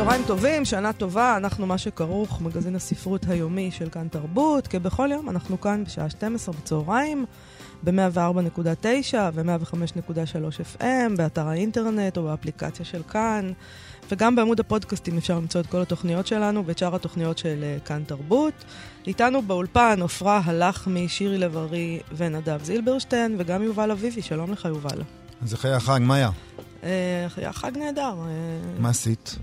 צהריים טובים, שנה טובה, אנחנו מה שכרוך, מגזין הספרות היומי של כאן תרבות. כבכל יום, אנחנו כאן בשעה 12 בצהריים, ב-104.9 ו-105.3 FM, באתר האינטרנט או באפליקציה של כאן, וגם בעמוד הפודקאסטים אפשר למצוא את כל התוכניות שלנו ואת שאר התוכניות של uh, כאן תרבות. איתנו באולפן עפרה הלחמי, שירי לב-ארי ונדב זילברשטיין, וגם יובל אביבי. שלום לך, יובל. אז אחרי החג, מה היה? אה, היה חג נהדר. אה, מה עשית?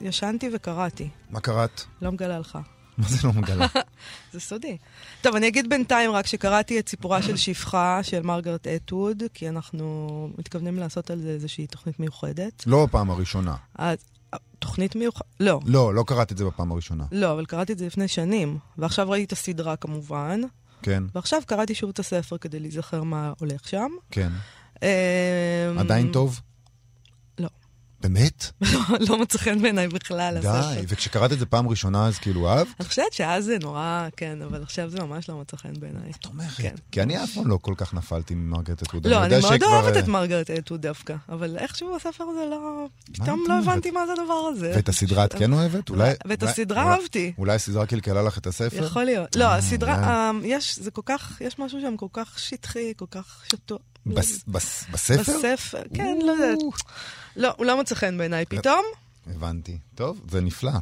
ישנתי וקראתי. מה קראת? לא מגלה לך. מה זה לא מגלה? זה סודי. טוב, אני אגיד בינתיים רק שקראתי את סיפורה של שפחה של מרגרט אטווד, כי אנחנו מתכוונים לעשות על זה איזושהי תוכנית מיוחדת. לא בפעם הראשונה. אז, תוכנית מיוחדת? לא. לא, לא קראתי את זה בפעם הראשונה. לא, אבל קראתי את זה לפני שנים. ועכשיו ראיתי את הסדרה כמובן. כן, ועכשיו קראתי שוב את הספר כדי להיזכר מה הולך שם. כן. אמ, עדיין טוב? לא. באמת? לא, לא מצא חן בעיניי בכלל. די. וכשקראת את זה פעם ראשונה, אז כאילו אהבת? אני חושבת שאז זה נורא, כן, אבל עכשיו זה ממש לא מצא חן בעיניי. את אומרת. כן. כי אני אף פעם לא כל כך נפלתי ממרגרט אטווד. לא, אני מאוד אוהבת אה, את מרגרט אטווד דווקא, אבל איכשהו הספר הזה לא... פתאום לא? הבנתי מה זה הדבר הזה. ואת הסדרה את כן אוהבת? אולי... ואת הסדרה אהבתי. אולי הסדרה קלקלה לך את הספר? יכול להיות. לא, אה, הסדרה. אה, יש, זה כל כך, יש משהו שם כל כך שטחי, כל כך שטוח. בס- בס- בספר? בספר, כן, לא יודעת. לא, הוא לא מצא חן בעיניי פתאום. הבנתי. טוב, זה נפלא.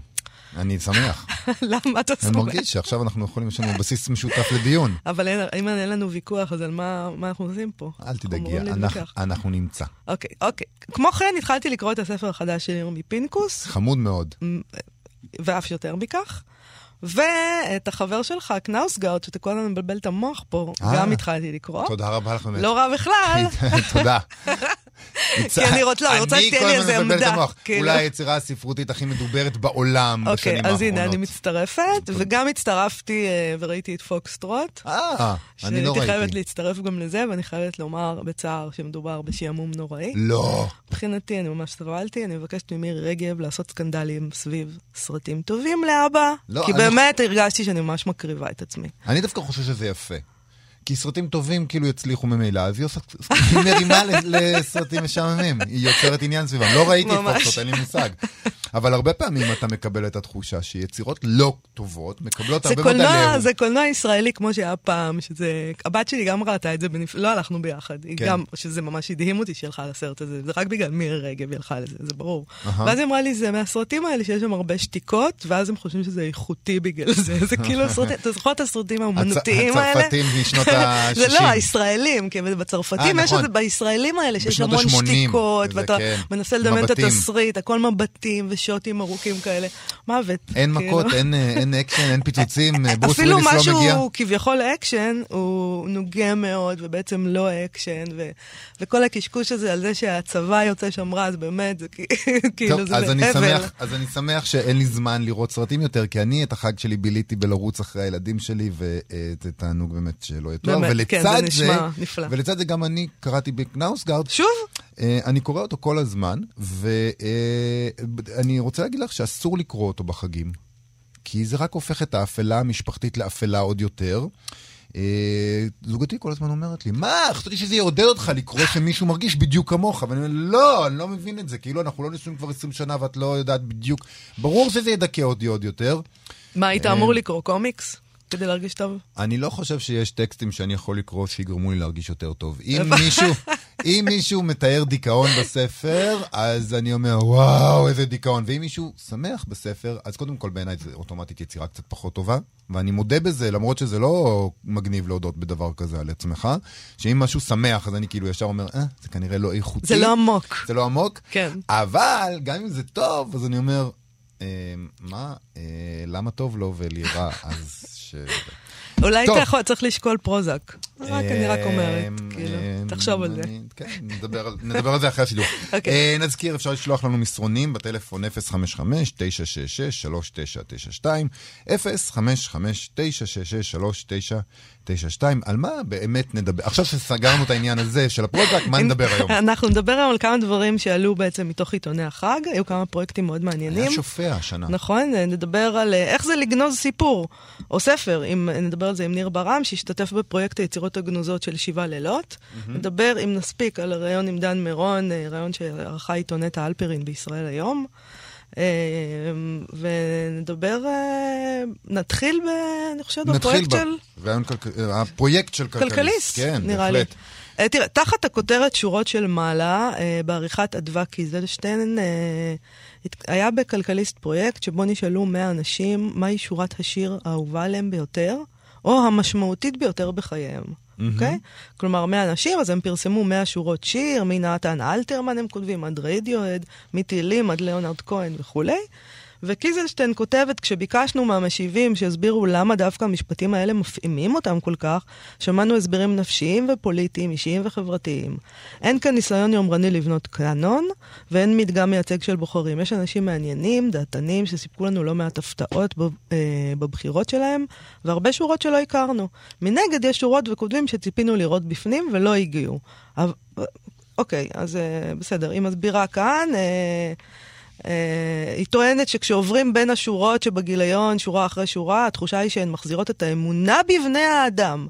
אני שמח. למה אתה אני שמח? מרגיש שעכשיו אנחנו יכולים, יש לנו בסיס משותף לדיון. אבל אם אין לנו ויכוח, אז על מה מה אנחנו עושים פה? אל תדאגי. אנחנו נמצא. אוקיי, אוקיי. כמו כן, התחלתי לקרוא את הספר החדש של ירמי פינקוס, חמוד מאוד. ואף יותר מכך. ואת החבר שלך, קנאוסגארד, שאתה כל הזמן מבלבל את המוח פה, אה. גם התחלתי לקרוא. תודה רבה לך באמת. לא רע בכלל. תודה. כי אני רוצ- לא, אני רוצה שתהיה לי איזה אני כל הזמן מבלבל את עמדה, המוח. כאילו. אולי היצירה הספרותית הכי מדוברת בעולם בשנים אוקיי, האחרונות. אז הנה, אני מצטרפת, וגם הצטרפתי אה, וראיתי את פוקסטרוט. אה, אני לא שהייתי חייבת ראיתי. להצטרף גם לזה, ואני חייבת לומר בצער שמדובר בשעמום נוראי. לא. מבחינתי, אני ממש סבלתי, אני מבקשת ממירי רגב לעשות סקנדלים סביב סרטים טובים לאבא, לא, כי באמת הרגשתי שאני ממש מקריבה את עצמי. אני דווקא חושב שזה יפה. כי סרטים טובים כאילו יצליחו ממילא, אז היא עושה, היא מרימה לסרטים משעממים, היא יוצרת עניין סביבם. לא ראיתי את. פוקסות, אין לי מושג. אבל הרבה פעמים אתה מקבל את התחושה שיצירות לא טובות מקבלות הרבה מאוד עליהום. זה קולנוע ישראלי כמו שהיה פעם, שזה... הבת שלי גם ראתה את זה, בנפ... לא הלכנו ביחד. היא כן. גם, שזה ממש הדהים אותי שהיא הלכה לסרט הזה, זה רק בגלל מירי רגב היא הלכה לזה, זה ברור. אהה. ואז היא אמרה לי, זה מהסרטים האלה שיש שם הרבה שתיקות, ואז הם חושבים שזה איכותי בגלל זה. זה כאילו סרטים, אתה זוכר את הסרטים האומנותיים האלה? הצרפתים משנות ה-60. זה לא, הישראלים, כי בצרפתים אה, יש נכון. את זה בישראלים האלה, שיש המון ה-80, שתיקות, ואתה כן. מנסה לדמיין את. התסריט, הכל מבטים ושוטים ארוכים כאלה. מוות. אין כאילו. מכות, אין, אה, אין אקשן, אין פיצוצים, אה, ברוס אפילו וויליס לא מגיע. משהו כביכול אקשן, הוא נוגה מאוד, ובעצם לא אקשן, ו- וכל הקשקוש הזה על זה שהצבא יוצא שם רע, אז באמת, זה כאילו, טוב, זה אז אני, הבל. שמח, אז אני שמח שאין לי זמן לראות סרטים יותר, כי אני את החג שלי ביליתי בלרוץ אחרי הילדים שלי, וזה תענוג באמת שלא יתואר. באמת, כן, זה ולצד נשמע נפלא. ולצד זה גם אני קראתי בקנאוסגארד, שוב? אה, אני קורא אותו כל הזמן, ואני רוצה להגיד לך שאסור לקרוא אותו בחגים, כי זה רק הופך את האפלה המשפחתית לאפלה עוד יותר. אה, זוגתי כל הזמן אומרת לי, מה, חשבתי שזה יעודד אותך לקרוא שמישהו מרגיש בדיוק כמוך, ואני אומר, לא, אני לא מבין את זה, כאילו אנחנו לא נשואים כבר 20 שנה ואת לא יודעת בדיוק, ברור שזה ידכא אותי עוד יותר. מה, היית אה, אמור לקרוא קומיקס? כדי להרגיש טוב? אני לא חושב שיש טקסטים שאני יכול לקרוא שיגרמו לי להרגיש יותר טוב. אם מישהו, אם מישהו מתאר דיכאון בספר, אז אני אומר, וואו, איזה דיכאון. ואם מישהו שמח בספר, אז קודם כל בעיניי זה אוטומטית יצירה קצת פחות טובה. ואני מודה בזה, למרות שזה לא מגניב להודות בדבר כזה על עצמך, שאם משהו שמח, אז אני כאילו ישר אומר, אה, זה כנראה לא איכותי. זה לא עמוק. זה לא עמוק. כן. אבל גם אם זה טוב, אז אני אומר, אה, מה, אה, למה טוב לו ולי רע? אז ש... אולי. אתה יכול, צריך לשקול פרוזק. רק, אני רק אומרת. אמ, כאילו, אה, תחשוב על זה. כן, נדבר על- זה אחרי השידור. אוקיי. אה, נזכיר, אפשר לשלוח לנו מסרונים בטלפון 055-966-3992, 055-966-3992. על מה באמת נדבר? עכשיו שסגרנו את העניין הזה של הפרוזק, מה נדבר היום? אנחנו נדבר היום על כמה דברים שעלו בעצם מתוך עיתוני החג, היו כמה פרויקטים מאוד מעניינים. היה שופע השנה. נכון, נדבר על אה, איך זה לגנוז סיפור, או ספר, אם, נדבר על זה עם ניר ברם, שהשתתף בפרויקט היצירות הגנוזות של שבעה לילות. נדבר, אם נספיק, על הריאיון עם דן מירון, אה, ריאיון שערכה עיתונת האלפרין בישראל היום. אה, ונדבר, אה, נתחיל ב... אני חושבת, נתחיל בפרויקט של... ברעיון כלכ- הפרויקט של כלכליסט. כלכליסט, כן, נראה לי. בהחלט. אה, תראה, תחת הכותרת שורות של מעלה, בעריכת אדווה קיזלשטיין, היה בכלכליסט פרויקט שבו נשאלו 100 אנשים מהי שורת השיר האהובה עליהם ביותר, או המשמעותית ביותר בחייהם. אוקיי? כלומר, 100 אנשים, אז הם פרסמו 100 שורות שיר, מנתן אלתרמן הם כותבים, עד רדיואד, מטילים, עד ליאונרד כהן וכולי. וקיזלשטיין כותבת, כשביקשנו מהמשיבים שיסבירו למה דווקא המשפטים האלה מפעימים אותם כל כך, שמענו הסברים נפשיים ופוליטיים, אישיים וחברתיים. אין כאן ניסיון יומרני לבנות קאנון, ואין מדגם מייצג של בוחרים. יש אנשים מעניינים, דעתנים, שסיפקו לנו לא מעט הפתעות אה, בבחירות שלהם, והרבה שורות שלא הכרנו. מנגד, יש שורות וכותבים שציפינו לראות בפנים ולא הגיעו. אוקיי, אז אה, בסדר, היא מסבירה כאן. אה, היא טוענת שכשעוברים בין השורות שבגיליון, שורה אחרי שורה, התחושה היא שהן מחזירות את האמונה בבני האדם.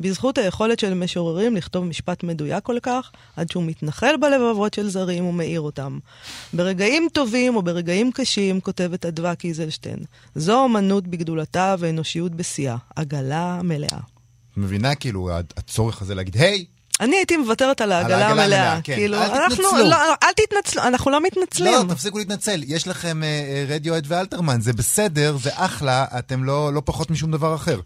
בזכות היכולת של משוררים לכתוב משפט מדויק כל כך, עד שהוא מתנחל בלבבות של זרים ומאיר אותם. ברגעים טובים או ברגעים קשים, כותבת אדווה קיזלשטיין, זו אמנות בגדולתה ואנושיות בשיאה, עגלה מלאה. מבינה כאילו הצורך הזה להגיד, היי, אני הייתי מוותרת על העגלה המלאה. כן. כאילו, אל אנחנו, תתנצלו. לא, אל תתנצלו, אנחנו לא מתנצלים. לא, תפסיקו להתנצל, יש לכם אה, אה, רדיואט ואלתרמן, זה בסדר, זה אחלה, אתם לא, לא פחות משום דבר אחר.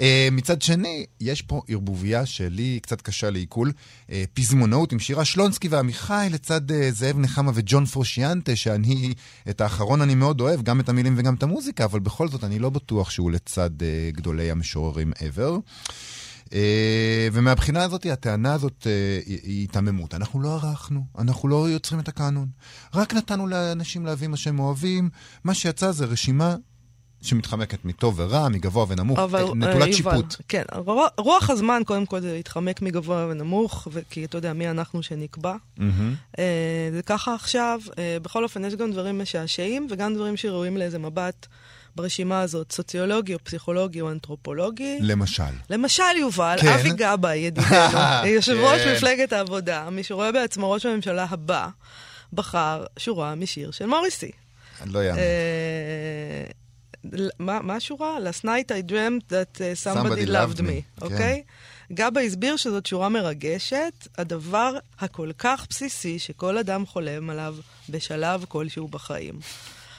אה, מצד שני, יש פה ערבוביה שלי קצת קשה לעיכול, אה, פזמונאות עם שירה שלונסקי ועמיחי לצד אה, זאב נחמה וג'ון פרושיאנטה, שאני, את האחרון אני מאוד אוהב, גם את המילים וגם את המוזיקה, אבל בכל זאת אני לא בטוח שהוא לצד אה, גדולי המשוררים ever. Uh, ומהבחינה הזאת, הטענה הזאת uh, היא היתממות. אנחנו לא ערכנו, אנחנו לא יוצרים את הקאנון. רק נתנו לאנשים להביא מה שהם אוהבים. מה שיצא זה רשימה שמתחמקת מטוב ורע, מגבוה ונמוך, אבל, אה, אה, נטולת יובל, שיפוט. כן, רוח, רוח הזמן קודם כל זה להתחמק מגבוה ונמוך, כי אתה יודע מי אנחנו שנקבע. מהמם. אה, זה ככה עכשיו, אה, בכל אופן יש גם דברים משעשעים וגם דברים שראויים לאיזה מבט ברשימה הזאת, סוציולוגי או פסיכולוגי או אנתרופולוגי. למשל. למשל, יובל, כן. אבי גבאי, ידידנו, יושב ראש כן. מפלגת העבודה, מי שרואה בעצמו ראש הממשלה הבא, בחר שורה משיר של מוריסי. אני לא יאמן. אה, מה מה השורה? Last night I dreamt that uh, somebody Somebody loved loved me, me, אוקיי? גבא הסביר שזאת שורה מרגשת, הדבר הכל כך בסיסי שכל אדם חולם עליו בשלב כלשהו בחיים.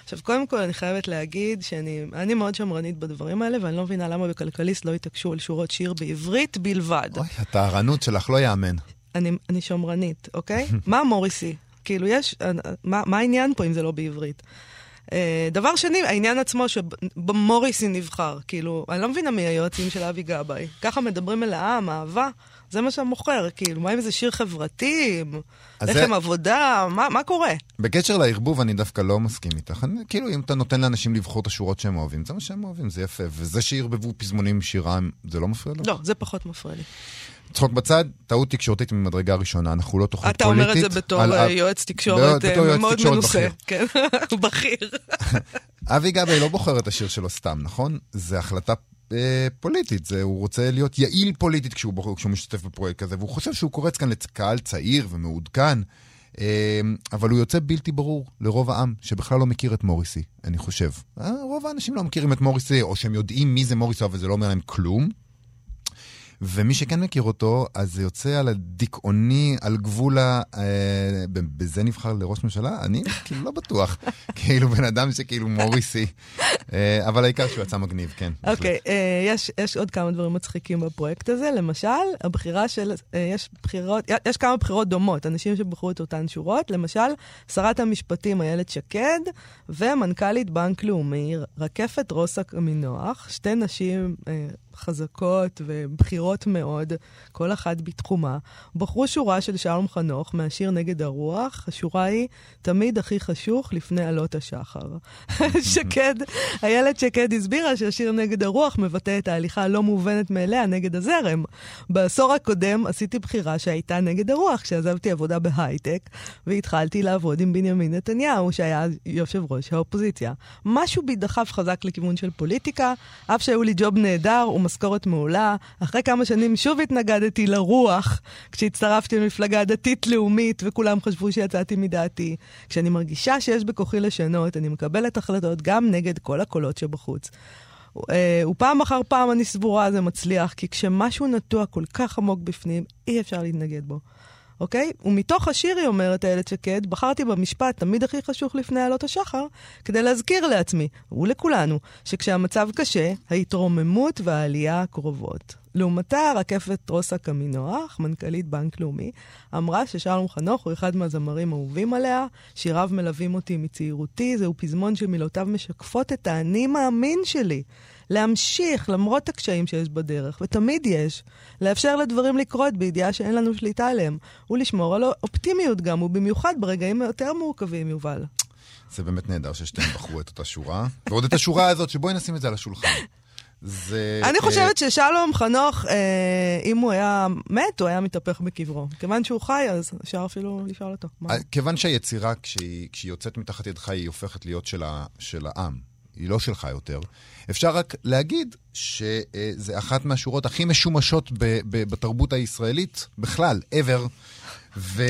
עכשיו, קודם כל אני חייבת להגיד שאני אני מאוד שמרנית בדברים האלה, ואני לא מבינה למה בכלכליסט לא התעקשו על שורות שיר בעברית בלבד. אוי, הטהרנות שלך לא יאמן. אני, אני שמרנית, אוקיי? מה מוריסי? כאילו, יש... אה, מה, מה העניין פה אם זה לא בעברית? Uh, דבר שני, העניין עצמו שמוריסי נבחר. כאילו, אני לא מבינה מי היועצים של אבי גבאי. ככה מדברים אל העם, אהבה, זה מה שמוכר. כאילו, מה אם זה שיר חברתי? לחם זה- עבודה? מה, מה קורה? בקשר לערבוב אני דווקא לא מסכים איתך. אני, כאילו, אם אתה נותן לאנשים לבחור את השורות שהם אוהבים, זה מה שהם אוהבים, זה יפה. וזה שערבבו פזמונים עם שירה, זה לא מפריע לך? לא, זה פחות מפריע לי. צחוק בצד, טעות תקשורתית ממדרגה ראשונה, אנחנו לא תוכנית אתה פוליטית. אומר את זה בתור על- אה, יועץ תקשורת בתור אה, יועץ מאוד תקשורת מנוסה. בכיר. כן, בכיר. אבי גבאי לא בוחר את השיר שלו סתם, נכון? זה החלטה אה, פוליטית, זה, הוא רוצה להיות יעיל פוליטית כשהוא, בוחר, כשהוא משתתף בפרויקט כזה, והוא חושב שהוא קורץ כאן לקהל צעיר ומעודכן, אה, אבל הוא יוצא בלתי ברור לרוב העם, שבכלל לא מכיר את מוריסי, אני חושב. אה, רוב האנשים לא מכירים את מוריסי, או שהם יודעים מי זה מוריסי, אבל זה לא אומר להם כלום. ומי שכן מכיר אותו, אז זה יוצא על הדיכאוני, על גבול ה... אה, בזה נבחר לראש ממשלה? אני כאילו לא בטוח. כאילו בן אדם שכאילו מוריסי. אה, אבל העיקר שהוא יצא מגניב, כן. אוקיי, אה, יש, יש עוד כמה דברים מצחיקים בפרויקט הזה. למשל, הבחירה של, אה, יש בחירות, יש כמה בחירות דומות, אנשים שבחרו את אותן שורות. למשל, שרת המשפטים איילת שקד ומנכ"לית בנק לאומי, רקפת רוסק עמינוח, שתי נשים אה, חזקות ובכירות מאוד, כל אחת בתחומה, בחרו שורה של שלום חנוך מהשיר נגד הרוח. השורה היא, תמיד הכי חשוך לפני עלות השחר. שקד, איילת שקד הסבירה שהשיר נגד הרוח מבטא את ההליכה הלא מובנת מאליה נגד הזרם. בעשור הקודם עשיתי בחירה שהייתה נגד הרוח כשעזבתי עבודה בהייטק, והתחלתי לעבוד עם בנימין נתניהו, שהיה יושב ראש האופוזיציה. משהו בי דחף חזק לכיוון של פוליטיקה, אף שהיו לי ג'וב נהדר ומשכורת מעולה. אחרי כמה שנים שוב התנגדתי לרוח, כשהצטרפתי למפלגה דתית-לאומית, וכולם חשבו שיצאתי מדעתי. כשאני מרגישה שיש בכוחי לשנות, אני מקבלת החלטות גם נגד כל הקולות שבחוץ. אה, ופעם אחר פעם אני סבורה זה מצליח, כי כשמשהו נטוע כל כך עמוק בפנים, אי אפשר להתנגד בו. אוקיי? ומתוך השיר, היא אומרת איילת שקד, בחרתי במשפט תמיד הכי חשוך לפני עלות השחר, כדי להזכיר לעצמי, ולכולנו, שכשהמצב קשה, ההתרוממות והעלייה קרובות. לעומתה, רקפת רוסה קמינוח, מנכ"לית בנק לאומי, אמרה ששלום חנוך הוא אחד מהזמרים האהובים עליה, שיריו מלווים אותי מצעירותי, זהו פזמון שמילותיו משקפות את האני מאמין שלי. להמשיך למרות הקשיים שיש בדרך, ותמיד יש, לאפשר לדברים לקרות בידיעה שאין לנו שליטה עליהם, ולשמור על אופטימיות גם, ובמיוחד ברגעים היותר מורכבים, יובל. זה באמת נהדר ששתיהם בחרו את אותה שורה, ועוד את השורה הזאת, שבואי נשים את זה על השולחן. זה... אני חושבת ששלום חנוך, אה, אם הוא היה מת, הוא היה מתהפך בקברו. כיוון שהוא חי, אז אפשר אפילו לשאול אותו. מה? אה, כיוון שהיצירה, כשהיא, כשהיא יוצאת מתחת ידך, היא הופכת להיות של, ה, של העם. היא לא שלך יותר. אפשר רק להגיד שזה אחת מהשורות הכי משומשות ב, ב, בתרבות הישראלית בכלל, ever. ו...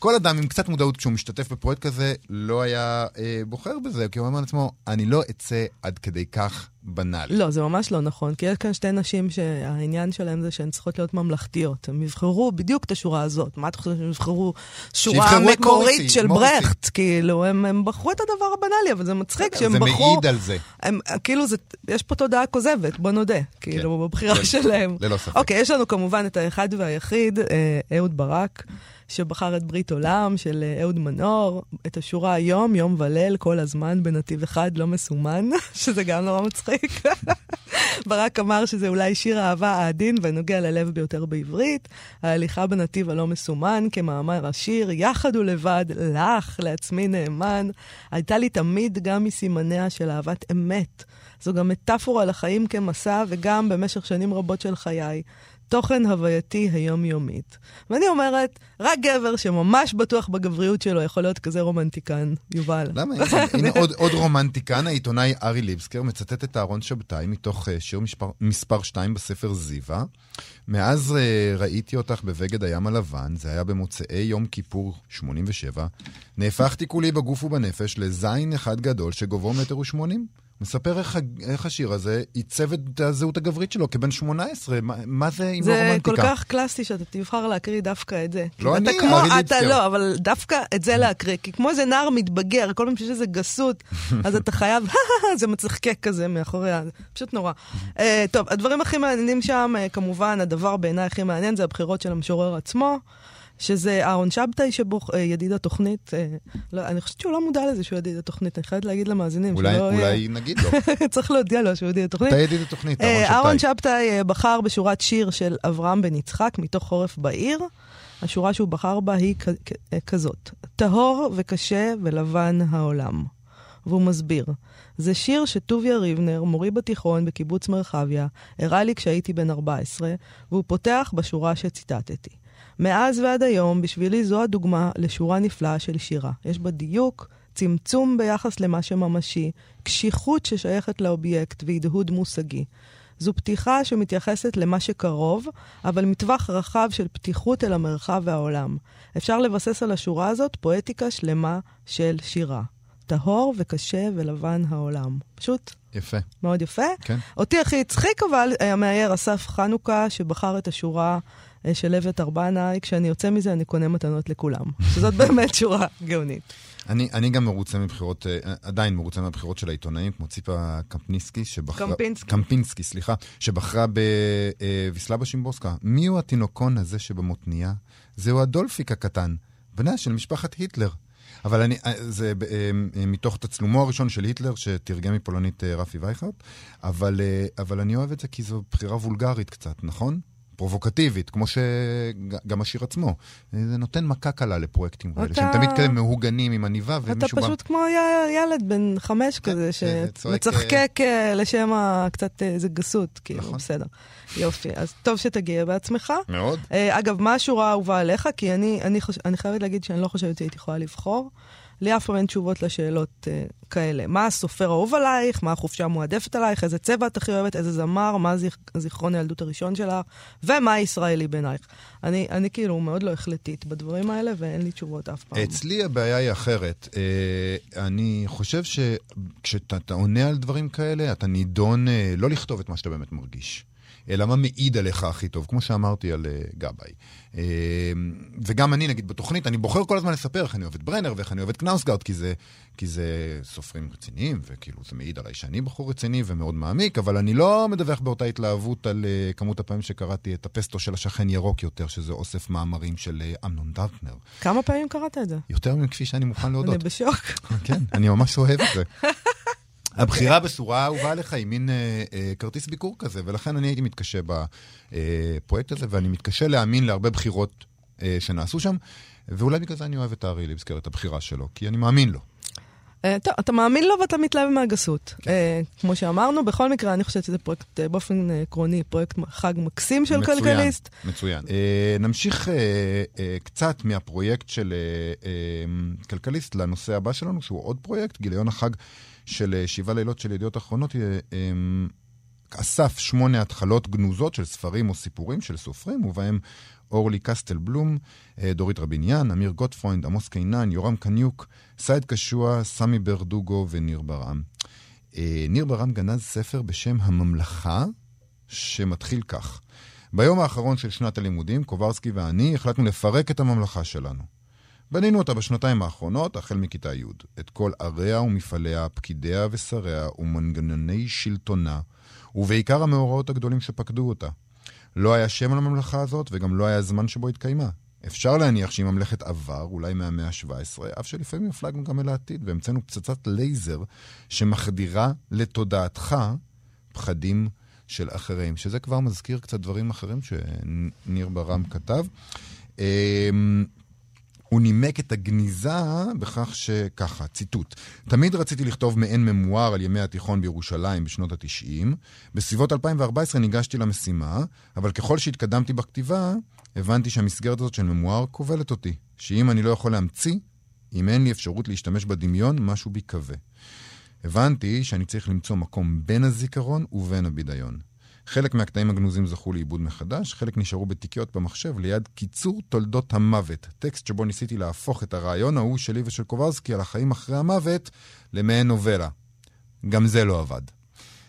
כל אדם עם קצת מודעות כשהוא משתתף בפרויקט כזה, לא היה אה, בוחר בזה, כי הוא אומר לעצמו, אני לא אצא עד כדי כך בנאלי. לא, זה ממש לא נכון, כי יש כאן שתי נשים שהעניין שלהן זה שהן צריכות להיות ממלכתיות. הם יבחרו בדיוק את השורה הזאת. מה אתה חושב שהם יבחרו שורה מקורית של מוריסי. ברכט? כאילו, הם, הם בחרו את הדבר הבנאלי, אבל זה מצחיק שהם זה בחרו... זה מעיד על זה. הם, כאילו, זה, יש פה תודעה כוזבת, בוא נודה, כאילו, כן, בבחירה כן, שלהם. ללא ספק. אוקיי, יש לנו כמובן את האחד והיחיד, אה, אהוד ברק. שבחר את ברית עולם של אה, אהוד מנור, את השורה היום, יום וליל, כל הזמן בנתיב אחד לא מסומן, שזה גם נורא מצחיק. ברק אמר שזה אולי שיר האהבה העדין והנוגע ללב ביותר בעברית. ההליכה בנתיב הלא מסומן, כמאמר השיר, יחד ולבד, לך, לעצמי נאמן, הייתה לי תמיד גם מסימניה של אהבת אמת. זו גם מטאפורה לחיים כמסע, וגם במשך שנים רבות של חיי. תוכן הווייתי היומיומית. ואני אומרת, רק גבר שממש בטוח בגבריות שלו יכול להיות כזה רומנטיקן, יובל. למה? הנה עוד, עוד רומנטיקן, העיתונאי ארי ליבסקר מצטט את אהרון שבתאי מתוך uh, שיר משפר, מספר 2 בספר זיווה. מאז uh, ראיתי אותך בבגד הים הלבן, זה היה במוצאי יום כיפור 87, נהפכתי כולי בגוף ובנפש לזין אחד גדול שגובהו מטר ושמונים. מספר איך, איך השיר הזה עיצב את הזהות הגברית שלו כבן 18. מה, מה זה עם זה הרומנטיקה? זה כל כך קלאסי שאתה תבחר להקריא דווקא את זה. לא אני, כמו, ארי אתה ליבסקר. לא, אבל דווקא את זה להקריא. כי כמו איזה נער מתבגר, כל פעם שיש איזה גסות, אז אתה חייב, זה מצחקק כזה מאחורי ה... פשוט נורא. uh, טוב, הדברים הכי מעניינים שם, uh, כמובן, הדבר בעיניי הכי מעניין זה הבחירות של המשורר עצמו. שזה אהרון שבתאי, שבוך, אה, ידיד התוכנית. אה, לא, אני חושבת שהוא לא מודע לזה שהוא ידיד התוכנית, אני חייבת להגיד למאזינים. אולי, שלא, אולי נגיד לו. צריך להודיע לו שהוא ידיד התוכנית. אתה ידיד התוכנית, אהרון אה, שבתאי. אהרון שבתאי אה, בחר בשורת שיר של אברהם בן יצחק, מתוך חורף בעיר. השורה שהוא בחר בה היא כ- כ- אה, כזאת: טהור וקשה ולבן העולם. והוא מסביר. זה שיר שטוביה ריבנר, מורי בתיכון בקיבוץ מרחביה, הראה לי כשהייתי בן 14, והוא פותח בשורה שציטטתי. מאז ועד היום, בשבילי זו הדוגמה לשורה נפלאה של שירה. יש בה דיוק, צמצום ביחס למה שממשי, קשיחות ששייכת לאובייקט והדהוד מושגי. זו פתיחה שמתייחסת למה שקרוב, אבל מטווח רחב של פתיחות אל המרחב והעולם. אפשר לבסס על השורה הזאת פואטיקה שלמה של שירה. טהור וקשה ולבן העולם. פשוט יפה. מאוד יפה. כן. אותי הכי הצחיק אבל המאייר אסף חנוכה, שבחר את השורה אה, של לבת ארבנאי, כשאני יוצא מזה אני קונה מתנות לכולם. שזאת באמת שורה גאונית. אני, אני גם מרוצה מבחירות, אה, עדיין מרוצה מהבחירות של העיתונאים, כמו ציפה קמפינסקי, שבחרה... קמפינסקי. קמפינסקי, סליחה, שבחרה בוויסלבה שימבוסקה. מי הוא התינוקון הזה שבמותניה? זהו הדולפיק הקטן, בנה של משפחת היטלר. אבל אני, אה, זה אה, מתוך תצלומו הראשון של היטלר, שתרגם מפולנית רפי וייכרט, אבל, אבל אני אוהב את זה כי זו בחירה וולגרית קצת, נכון? פרובוקטיבית, כמו שגם השיר עצמו. זה נותן מכה קלה לפרויקטים כאלה. שהם תמיד כאלה מהוגנים עם עניבה, ומישהו. אתה פשוט. כמו ילד בן חמש כן, כזה, שמצחקק אה, לשם קצת איזה גסות, כאילו, נכון. בסדר. יופי, אז טוב שתגיע בעצמך. מאוד. אה, אגב, מה השורה האהובה עליך? כי. אני חייבת להגיד שאני לא חושבת שהייתי יכולה לבחור. לי אף פעם אין תשובות לשאלות uh, כאלה. מה הסופר האהוב עלייך? מה החופשה המועדפת עלייך? איזה צבע את הכי אוהבת? איזה זמר? מה זיכ... זיכרון הילדות הראשון שלך? ומה הישראלי בעינייך? אני, אני כאילו מאוד לא החלטית בדברים האלה, ואין לי תשובות אף פעם. אצלי הבעיה היא אחרת. Uh, אני חושב שכשאתה עונה על דברים כאלה, אתה נידון uh, לא לכתוב את מה שאתה באמת מרגיש. אלא מה מעיד עליך הכי טוב, כמו שאמרתי על uh, גבאי. Uh, וגם אני, נגיד, בתוכנית, אני בוחר כל הזמן לספר איך אני אוהב את ברנר ואיך אני אוהב את קנאוסגארד, כי זה, כי זה סופרים רציניים, וכאילו זה מעיד עליי שאני בחור רציני ומאוד מעמיק, אבל אני לא מדווח באותה התלהבות על uh, כמות הפעמים שקראתי את הפסטו של השכן ירוק יותר, שזה אוסף מאמרים של uh, אמנון דרטנר. כמה פעמים קראת את זה? יותר מכפי שאני מוכן להודות. אני בשוק. כן, אני ממש אוהב את זה. הבחירה ביצירה האהובה עליך היא מין אה, אה, כרטיס ביקור כזה, ולכן אני הייתי מתקשה בפרויקט הזה, ואני מתקשה להאמין להרבה בחירות אה, שנעשו שם, ואולי בגלל זה אני אוהב את הארי ליבסקר, את הבחירה שלו, כי אני מאמין לו. טוב, אתה מאמין לו ואתה מתלהב מהגסות. כן. כמו שאמרנו, בכל מקרה, אני חושבת שזה פרויקט, באופן עקרוני, פרויקט חג מקסים של מצוין, כלכליסט. מצוין, מצוין. נמשיך קצת מהפרויקט של כלכליסט לנושא הבא שלנו, שהוא עוד פרויקט, גיליון החג של אה, שבעה לילות של ידיעות אחרונות, אה, אמ, אסף שמונה התחלות גנוזות של ספרים או סיפורים של סופרים, ובהם אורלי קסטל בלום, אה, דורית רביניאן, אמיר גוטפרוינד, עמוס קינן, יורם קניוק, סייד קשוע, סמי ברדוגו וניר ברעם. ניר ברעם גנז ספר בשם הממלכה, שמתחיל כך: ביום האחרון של שנת הלימודים, קוברסקי ואני החלטנו לפרק את הממלכה שלנו. בנינו אותה בשנתיים האחרונות, החל מכיתה י'. את כל עריה ומפעליה, פקידיה ושריה ומנגנוני שלטונה, ובעיקר המאורעות הגדולים שפקדו אותה. לא היה שם לממלכה הזאת, וגם לא היה זמן שבו התקיימה. אפשר להניח שהיא ממלכת עבר, אולי מהמאה ה-17, אף שלפעמים הפלגנו גם אל העתיד, והמצאנו פצצת לייזר שמחדירה לתודעתך פחדים של אחרים, שזה כבר מזכיר קצת דברים אחרים שניר ברם כתב. הוא נימק את הגניזה בכך שככה, ציטוט: תמיד רציתי לכתוב מעין ממואר על ימי התיכון בירושלים בשנות ה-90. בסביבות 2014 ניגשתי למשימה, אבל ככל שהתקדמתי בכתיבה, הבנתי שהמסגרת הזאת של ממואר כובלת אותי. שאם אני לא יכול להמציא, אם אין לי אפשרות להשתמש בדמיון, משהו בי כבה. הבנתי שאני צריך למצוא מקום בין הזיכרון ובין הבידיון. חלק מהקטעים הגנוזים זכו לעיבוד מחדש, חלק נשארו בתיקיות במחשב ליד קיצור תולדות המוות, טקסט שבו ניסיתי להפוך את הרעיון ההוא שלי ושל קוברסקי על החיים אחרי המוות למעין נובלה. גם זה לא עבד.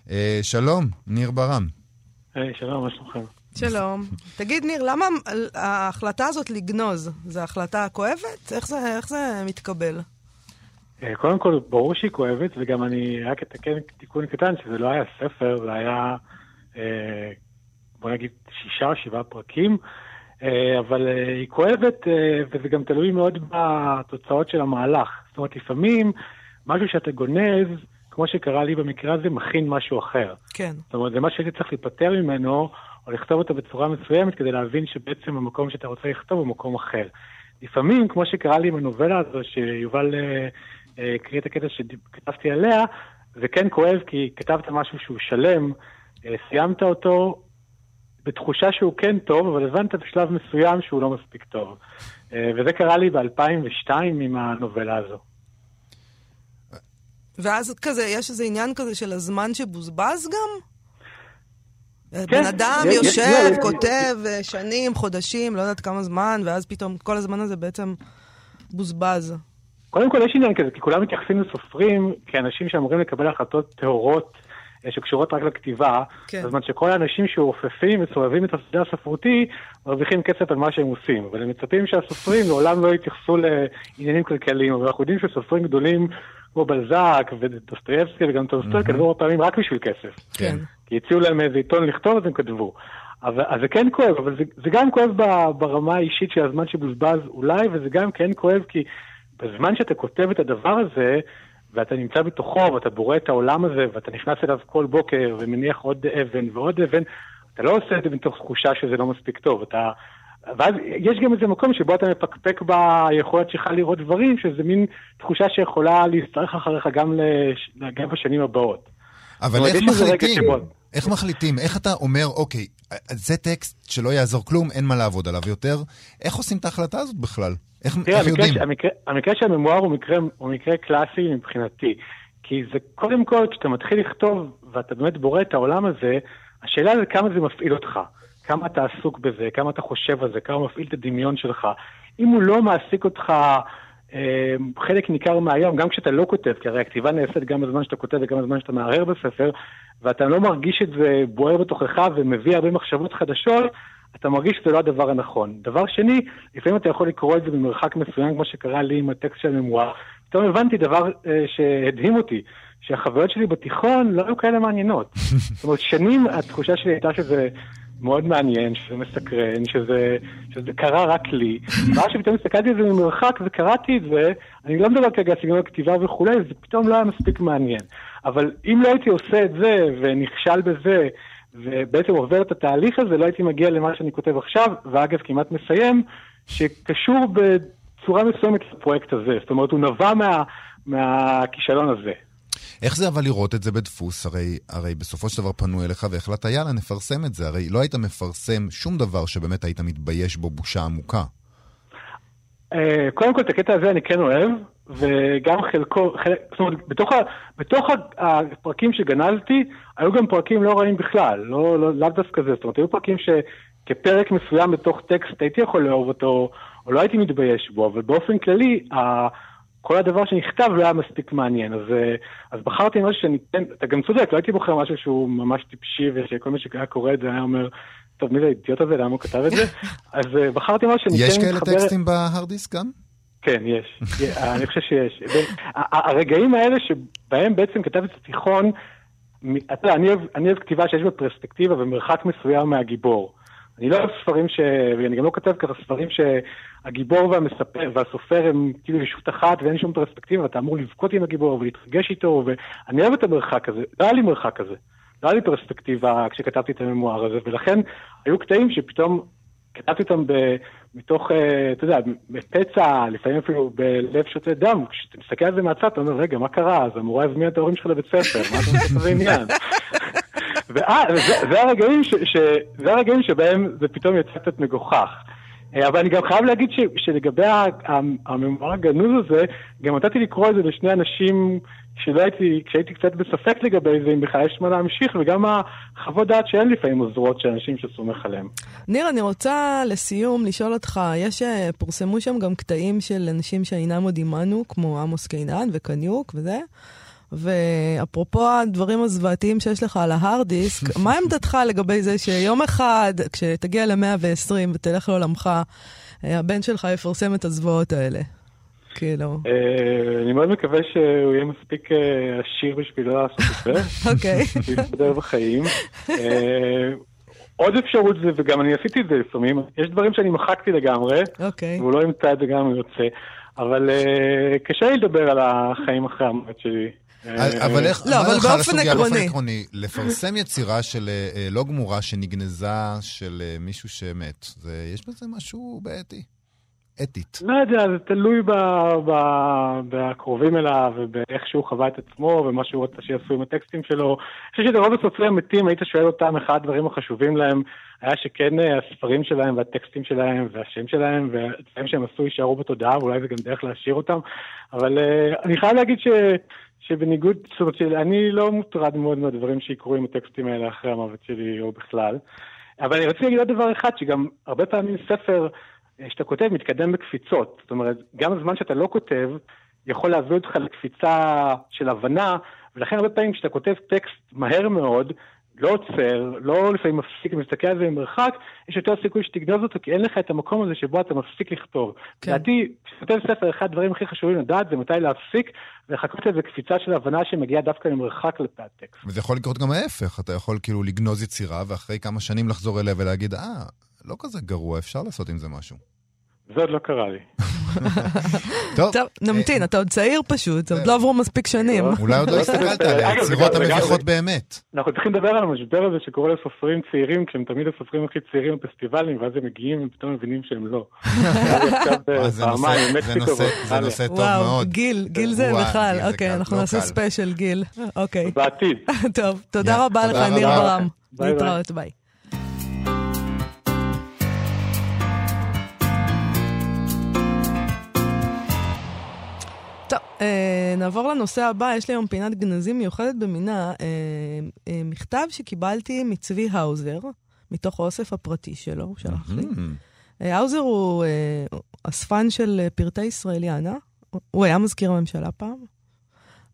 אה, שלום, ניר ברם. היי, שלום, מה שלומכם? שלום. תגיד, ניר, למה ההחלטה הזאת לגנוז, זו החלטה כואבת? איך זה, איך זה מתקבל? אה, קודם כל, ברור שהיא כואבת, וגם אני רק אתקן תיקון קטן, שזה לא היה ספר, זה היה בוא נגיד שישה שבעה פרקים, אה, אבל אה, היא כואבת, וזה גם תלוי מאוד בתוצאות של המהלך. זאת אומרת, לפעמים משהו שאתה גונז, כמו שקרה לי במקרה הזה, מכין משהו אחר. כן. זאת אומרת, זה מה שהייתי צריך להיפטר ממנו, או לכתוב אותו בצורה מסוימת, כדי להבין שבעצם המקום שאתה רוצה לכתוב הוא מקום אחר. לפעמים, כמו שקרה לי עם הנובלה הזו, שיובל הקריא את הקטע שכתבתי עליה, זה כן כואב כי כתבת משהו שהוא שלם, אה, סיימת אותו בתחושה שהוא כן טוב, אבל הבנת בשלב מסוים שהוא לא מספיק טוב. אה, וזה קרה לי ב-2002 עם הנובלה הזו. ואז כזה, יש איזה עניין כזה של הזמן שבוזבז גם? כן. בן אדם יש, יושב, יש, כותב יש, שנים, חודשים, לא יודעת כמה זמן, ואז פתאום כל הזמן הזה בעצם בוזבז. קודם כל יש עניין כזה, כי כולם מתייחסים לסופרים כאנשים שאמורים לקבל החלטות טהורות שקשורות רק לכתיבה, כן. בזמן שכל האנשים שאופפים וסובבים את השדה הספרותי מרוויחים כסף על מה שהם עושים, אבל הם מצפים שהסופרים לעולם לא יתייחסו לעניינים כלכליים, אבל אנחנו יודעים שסופרים גדולים כמו בלזק ודוסטויבסקי וגם טולסטוי כתבו הרבה פעמים רק בשביל כסף. כן. כי הציעו להם איזה עיתון לכתוב אז הם כתבו. אבל, אז זה כן כואב, אבל זה, זה גם כואב ברמה האישית של הזמן שבוזבז אולי, וזה גם כן כואב כי בזמן שאתה כותב את הדבר הזה, ואתה נמצא בתוכו, ואתה בורא את העולם הזה, ואתה נכנס אליו כל בוקר, ומניח עוד אבן ועוד אבן, אתה לא עושה את זה מתוך תחושה שזה לא מספיק טוב. אתה... ואז יש גם איזה מקום שבו אתה מפקפק ביכולת שלך לראות דברים, שזה מין תחושה שיכולה להצטרך אחריך גם, לש... גם בשנים הבאות. אבל איך מחליטים? איך מחליטים? איך אתה אומר, אוקיי, זה טקסט שלא יעזור כלום, אין מה לעבוד עליו יותר? איך עושים את ההחלטה הזאת בכלל? איך, תראה, איך המקרה, יודעים? המקרה, המקרה של הממואר הוא מקרה, הוא מקרה קלאסי מבחינתי. כי זה קודם כל, כשאתה מתחיל לכתוב ואתה באמת בורא את העולם הזה, השאלה זה כמה זה מפעיל אותך. כמה אתה עסוק בזה, כמה אתה חושב על זה, כמה מפעיל את הדמיון שלך. אם הוא לא מעסיק אותך אה, חלק ניכר מהיום, גם כשאתה לא כותב, כי הרי הכתיבה נעשית גם בזמן שאתה כותב וגם בזמן שאתה מהרהר בספר, ואתה לא מרגיש את זה בוער בתוכך ומביא הרבה מחשבות חדשות, אתה מרגיש שזה לא הדבר הנכון. דבר שני, לפעמים אתה יכול לקרוא את זה במרחק מסוים, כמו שקרה לי עם הטקסט של הממואר. פתאום הבנתי דבר אה, שהדהים אותי, שהחוויות שלי בתיכון לא היו כאלה מעניינות. זאת אומרת, שנים התחושה שלי הייתה שזה מאוד מעניין, שזה מסקרן, שזה, שזה קרה רק לי. ואז שפתאום הסתכלתי על זה ממרחק וקראתי את זה, אני לא מדבר כרגע על סגנון הכתיבה וכולי, זה פתאום לא היה מספיק מעניין. אבל אם לא הייתי עושה את זה ונכשל בזה, ובעצם עובר את התהליך הזה, לא הייתי מגיע למה שאני כותב עכשיו, ואגב כמעט מסיים, שקשור בצורה מסוימת לפרויקט הזה. זאת אומרת, הוא נבע מה, מהכישלון הזה. איך זה אבל לראות את זה בדפוס? הרי, הרי בסופו של דבר פנו אליך והחלטת, יאללה, נפרסם את זה. הרי לא היית מפרסם שום דבר שבאמת היית מתבייש בו בושה עמוקה. אה, קודם כל, את הקטע הזה אני כן אוהב, וגם חלקו, חלק, זאת אומרת, בתוך, ה, בתוך הפרקים שגנזתי, היו גם פרקים לא רעים בכלל, לא, לא, לאו דווקא זה. זאת אומרת, היו פרקים שכפרק מסוים בתוך טקסט הייתי יכול לאהוב אותו, או לא הייתי מתבייש בו, אבל באופן כללי, כל הדבר שנכתב לא היה מספיק מעניין, אז, אה, אז בחרתי משהו שאני כן, אתה גם צודק, לא הייתי בוחר משהו שהוא ממש טיפשי, ושכל מי שהיה קורא את זה היה אומר, טוב, מי זה האידיוט הזה, למה הוא כתב את זה? אז uh, בחרתי משהו שאני כן מתחבר... יש כאלה טקסטים בהארד דיסק גם? כן, יש. אני חושב שיש. הרגעים האלה שבהם בעצם כתב את התיכון, אתה יודע, אני אוהב כתיבה שיש בה פרספקטיבה ומרחק מסוים מהגיבור. אני לא אוהב ספרים ש... ואני גם לא כותב ככה ספרים שהגיבור והמספר והסופר הם כאילו ישות אחת ואין שום פרספקטיבה, ואתה אמור לבכות עם הגיבור ולהתרגש איתו, ואני אוהב את המרחק הזה, לא היה לי מרחק כזה. לא היה לי פרספקטיבה כשכתבתי את הממואר הזה, ולכן היו קטעים שפתאום כתבתי אותם ב... מתוך, אה, אתה יודע, בפצע, לפעמים אפילו בלב שותה דם. כשאתה מסתכל על זה מהצד, אתה אומר, רגע, מה קרה? אז המורה הזמין את ההורים שלך לבית ספר, מה אתה עושה עניין? וזה הרגעים שבהם זה פתאום יצא קצת מגוחך. אה, אבל אני גם חייב להגיד ש, שלגבי הממורה הגנוז הזה, גם נתתי לקרוא את זה לשני אנשים שלא הייתי, כשהייתי קצת בספק לגבי זה, אם בכלל יש מה להמשיך, וגם החוות דעת שאין לפעמים עוזרות של אנשים שסומך עליהם. ניר, אני רוצה לסיום לשאול אותך, יש, אה, פורסמו שם גם קטעים של אנשים שאינם עוד עימנו, כמו עמוס קינן וקניוק וזה. ואפרופו הדברים הזוועתיים שיש לך על ההארד דיסק, מה עמדתך לגבי זה שיום אחד, כשתגיע ל-120 ותלך לעולמך, אה, הבן שלך יפרסם את הזוועות האלה? כאילו. אה, אני מאוד מקווה שהוא יהיה מספיק אה, עשיר בשבילו לעשות את זה. אוקיי. שיסתדר בחיים. עוד אפשרות זה, וגם אני עשיתי את זה לפעמים, יש דברים שאני מחקתי לגמרי, אוקיי. והוא לא ימצא את זה גם אם הוא יוצא. אבל קשה לי לדבר על החיים אחרי המועד שלי. אה, אבל איך, לא, אבל באופן עקרוני. עקרוני, לפרסם יצירה של אה, לא גמורה שנגנזה של אה, מישהו שמת, יש בזה משהו בעייתי. אתית. לא יודע, זה תלוי בקרובים אליו ובאיך שהוא חווה את עצמו ומה שהוא רוצה שיעשו עם הטקסטים שלו. אני חושב שרוב הסופרים המתים, היית שואל אותם, אחד הדברים החשובים להם היה שכן הספרים שלהם והטקסטים שלהם והשם שלהם והדברים שהם עשו יישארו בתודעה, ואולי זה גם דרך להשאיר אותם. אבל אני חייב להגיד ש... שבניגוד, זאת אומרת, אני לא מוטרד מאוד מהדברים שיקרו עם הטקסטים האלה אחרי המוות שלי או בכלל. אבל אני רציתי להגיד עוד דבר אחד, שגם הרבה פעמים ספר אה, שאתה כותב מתקדם בקפיצות. זאת אומרת, גם הזמן שאתה לא כותב, יכול להביא אותך לקפיצה של הבנה, ולכן הרבה פעמים כשאתה כותב טקסט מהר מאוד, לא עוצר, לא לפעמים מפסיק, מסתכל על זה ממרחק, יש יותר סיכוי שתגנוז אותו, כי אין לך את המקום הזה שבו אתה מפסיק לכתוב. כן. לדעתי, כשאתה כותב ספר, אחד הדברים הכי חשובים לדעת זה מתי להפסיק, ולחכות איזה קפיצה של הבנה שמגיעה דווקא ממרחק כלפי הטקסט. וזה יכול לקרות גם ההפך, אתה יכול כאילו לגנוז יצירה, ואחרי כמה שנים לחזור אליה ולהגיד, אה, לא כזה גרוע, אפשר לעשות עם זה משהו. זה עוד לא קרה לי. טוב, טוב, נמתין, אתה עוד צעיר פשוט, עוד לא עברו מספיק שנים. אולי עוד לא הסתכלת על היצירות המביכות באמת. אנחנו צריכים לדבר על המשבר הזה שקורה לסופרים צעירים, כשהם תמיד הסופרים הכי צעירים בפסטיבלים, ואז הם מגיעים ופתאום מבינים שהם לא. אה, זה נושא- טוב וואו, מאוד. גיל, גיל זה בכלל. אוקיי, אנחנו לא נעשה. ספיישל גיל. אוקיי. בעתיד. טוב, תודה רבה לך, ניר. ברעם. להתראות, ביי. נעבור לנושא הבא. יש לי היום פינת גנזים מיוחדת במינה. אה, אה, מכתב שקיבלתי מצבי האוזר, מתוך האוסף הפרטי שלו, הוא שלח לי. Mm, אה, האוזר הוא אה, אספן של אה, פרטי ישראליאנה. הוא היה מזכיר הממשלה פעם.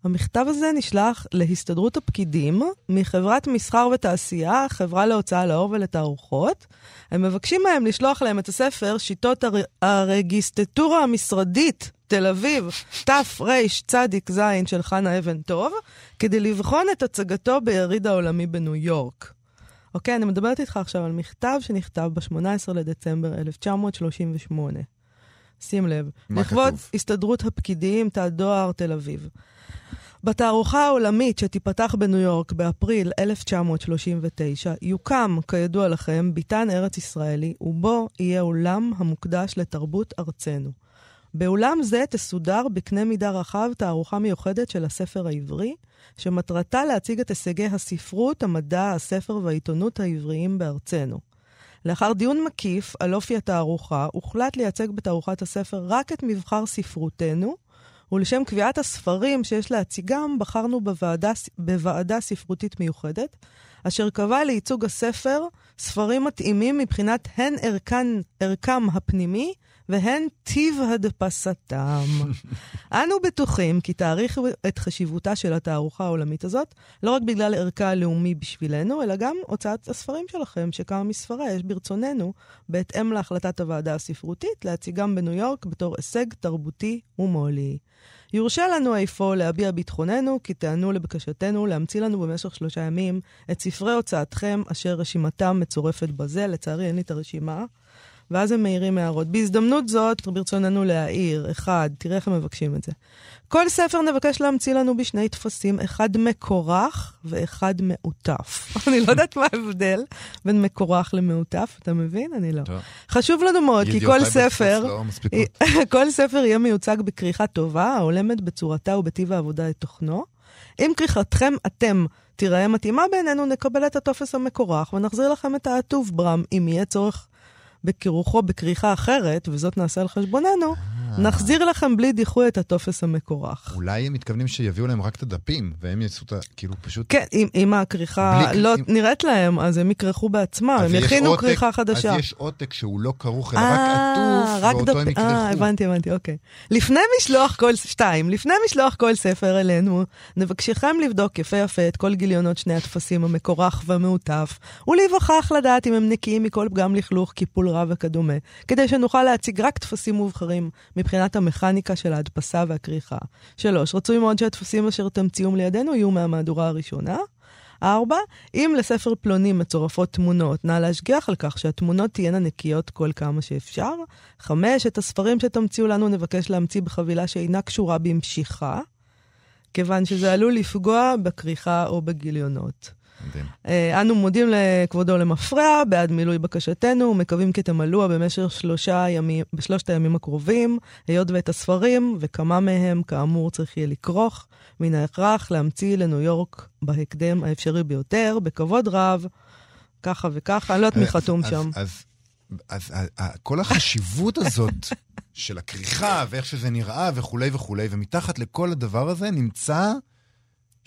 המכתב הזה נשלח להסתדרות הפקידים מחברת מסחר ותעשייה, חברה להוצאה לאור ולתערוכות. הם מבקשים מהם לשלוח להם את הספר שיטות הר... הרגיסטטורה המשרדית, תל אביב, תרצ"ז של חנה אבן טוב, כדי לבחון את הצגתו ביריד העולמי בניו יורק. אוקיי, אני מדברת איתך עכשיו על מכתב שנכתב ב-18 לדצמבר 1938. שים לב. מה לכבוד כתוב? הסתדרות הפקידים, תא דואר, תל אביב. בתערוכה העולמית שתיפתח בניו יורק באפריל 1939, יוקם, כידוע לכם, ביתן ארץ ישראלי, ובו יהיה אולם המוקדש לתרבות ארצנו. באולם זה תסודר בקנה מידה רחב תערוכה מיוחדת של הספר העברי, שמטרתה להציג את הישגי הספרות, המדע, הספר והעיתונות העבריים בארצנו. לאחר דיון מקיף על אופי התערוכה, הוחלט לייצג בתערוכת הספר רק את מבחר ספרותנו, ולשם קביעת הספרים שיש להציגם, בחרנו בוועדה, בוועדה ספרותית מיוחדת, אשר קבעה לייצוג הספר ספרים מתאימים מבחינת הן ערכן, ערכם הפנימי והן טיב הדפסתם. אנו בטוחים כי תעריכו את חשיבותה של התערוכה העולמית הזאת, לא רק בגלל ערכה הלאומי בשבילנו, אלא גם הוצאת הספרים שלכם, שכמה מספריה יש ברצוננו, בהתאם להחלטת הוועדה הספרותית, להציגם בניו יורק בתור הישג תרבותי ומו"לי. יורשה לנו אפוא להביע ביטחוננו, כי תענו לבקשתנו להמציא לנו במשך שלושה ימים את ספרי הוצאתכם, אשר רשימתם מצורפת בזה. לצערי, אין לי את הרשימה. ואז הם מעירים הערות. בהזדמנות זאת, ברצוננו להעיר, אחד, תראה איך הם מבקשים את זה. כל ספר נבקש להמציא לנו בשני טפסים, אחד מקורח ואחד מעוטף. אני לא יודעת מה ההבדל בין מקורח למעוטף, אתה מבין? אני לא. טוב. חשוב לנו מאוד, כי כל ספר... לא. כל ספר יהיה מיוצג בכריכה טובה, ההולמת בצורתה ובטיב העבודה את תוכנו. אם כריכתכם אתם תיראה מתאימה בעינינו, נקבל את הטופס המקורח ונחזיר לכם את העטוב ברם, אם יהיה צורך בקירוחו בכריכה אחרת, וזאת נעשה על חשבוננו, נחזיר לכם בלי דיחוי את הטופס המקורח. אולי הם מתכוונים שיביאו להם רק את הדפים, והם יעשו את ה... כאילו פשוט... כן, אם, אם הכריכה בלי- לא אם- נראית להם, אז הם יכרכו בעצמם, הם יכינו כריכה חדשה. אז יש עותק שהוא לא כרוך, אלא אה, רק רק עטוף, ואותו דפ- הם אה, יכרכו. הבנתי, הבנתי, אוקיי. לפני משלוח כל... שתיים, לפני משלוח כל ספר אלינו, נבקשכם לבדוק יפה יפה את כל גיליונות שני הטפסים המקורח והמעוטף, ולהיווכח לדעת אם הם נקיים מכל פגם לכלוך, קיפול רע וכדומה, כדי שנוכל להציג רק טפסים מובחרים מבחינת המכניקה של ההדפסה והכריכה. שלוש, רצוי מאוד שהטפסים אשר תמציאום לידינו יהיו מהמהדורה הראשונה. ארבע, אם לספר פלוני מצורפות תמונות, נא להשגיח על כך שהתמונות תהיינה נקיות כל כמה שאפשר. חמש, את הספרים שתמציאו לנו נבקש להמציא בחבילה שאינה קשורה במשיכה, כיוון שזה עלול לפגוע בכריכה או בגיליונות. מדהים. אה, אנו מודים לכבודו למפרע בעד מילוי בקשתנו ומקווים כי תמלאוה במשך שלושה ימים, בשלושת הימים הקרובים, היות ואת הספרים וכמה מהם כאמור צריך יהיה לכרוך, מן ההכרח להמציא לניו יורק בהקדם האפשרי ביותר, בכבוד רב, ככה וככה, אני לא יודעת מי חתום אז- שם. אז, אז, אז, אז כל החשיבות הזאת של הכריכה ואיך שזה נראה וכולי וכולי, ומתחת לכל הדבר הזה נמצא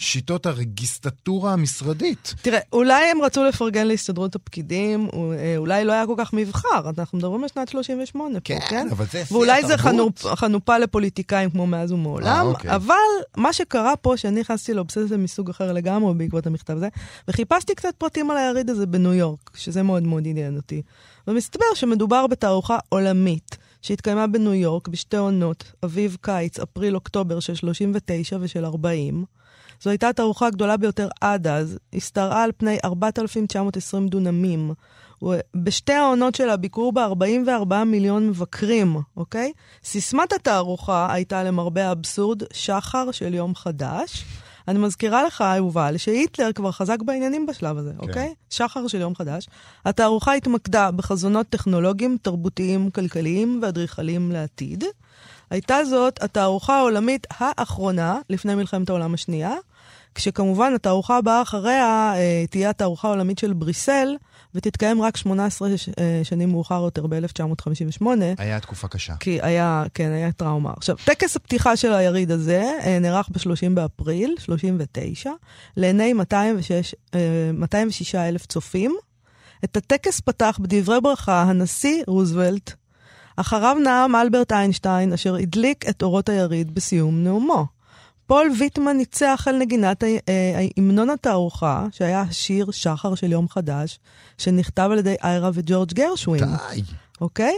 שיטות הרגיסטטורה המשרדית. תראה, אולי הם רצו לפרגן להסתדרות הפקידים, אה, אולי לא היה כל כך מבחר, אנחנו מדברים על שנת 38 פה, כן? אבל זה שיא ואולי זה. חנופ, חנופה לפוליטיקאים כמו מאז ומעולם, אה, אוקיי. אבל מה שקרה פה, שאני נכנסתי לאובססיה מסוג אחר לגמרי בעקבות המכתב הזה, וחיפשתי קצת פרטים על היריד הזה בניו יורק, שזה מאוד מאוד עניין אותי. ומסתבר שמדובר בתערוכה עולמית, שהתקיימה בניו יורק בשתי עונות, אביב-קיץ, אפריל-אוקטובר של 39 ושל 40. זו הייתה התערוכה הגדולה ביותר עד אז, השתרעה על פני 4,920 דונמים. בשתי העונות שלה ביקרו בה 44 מיליון מבקרים, אוקיי? סיסמת התערוכה הייתה למרבה האבסורד, שחר של יום חדש. אני מזכירה לך, יובל, שהיטלר כבר חזק בעניינים בשלב הזה, כן. אוקיי? שחר של יום חדש. התערוכה התמקדה בחזונות טכנולוגיים, תרבותיים, כלכליים ואדריכליים לעתיד. הייתה זאת התערוכה העולמית האחרונה לפני מלחמת העולם השנייה, כשכמובן התערוכה הבאה אחריה אה, תהיה התערוכה העולמית של בריסל, ותתקיים רק 18 ש- אה, שנים מאוחר יותר, ב-1958. היה תקופה קשה. כי היה, כן, היה טראומה. עכשיו, טקס הפתיחה של היריד הזה אה, נערך ב-30 באפריל, 39, לעיני 206, אה, 206 אלף צופים. את הטקס פתח בדברי ברכה הנשיא רוזוולט. אחריו נאם אלברט איינשטיין, אשר הדליק את אורות היריד בסיום נאומו. פול ויטמן ניצח על נגינת אה, המנון התערוכה, שהיה השיר שחר של יום חדש, שנכתב על ידי איירה וג'ורג' גרשווין. די. אוקיי?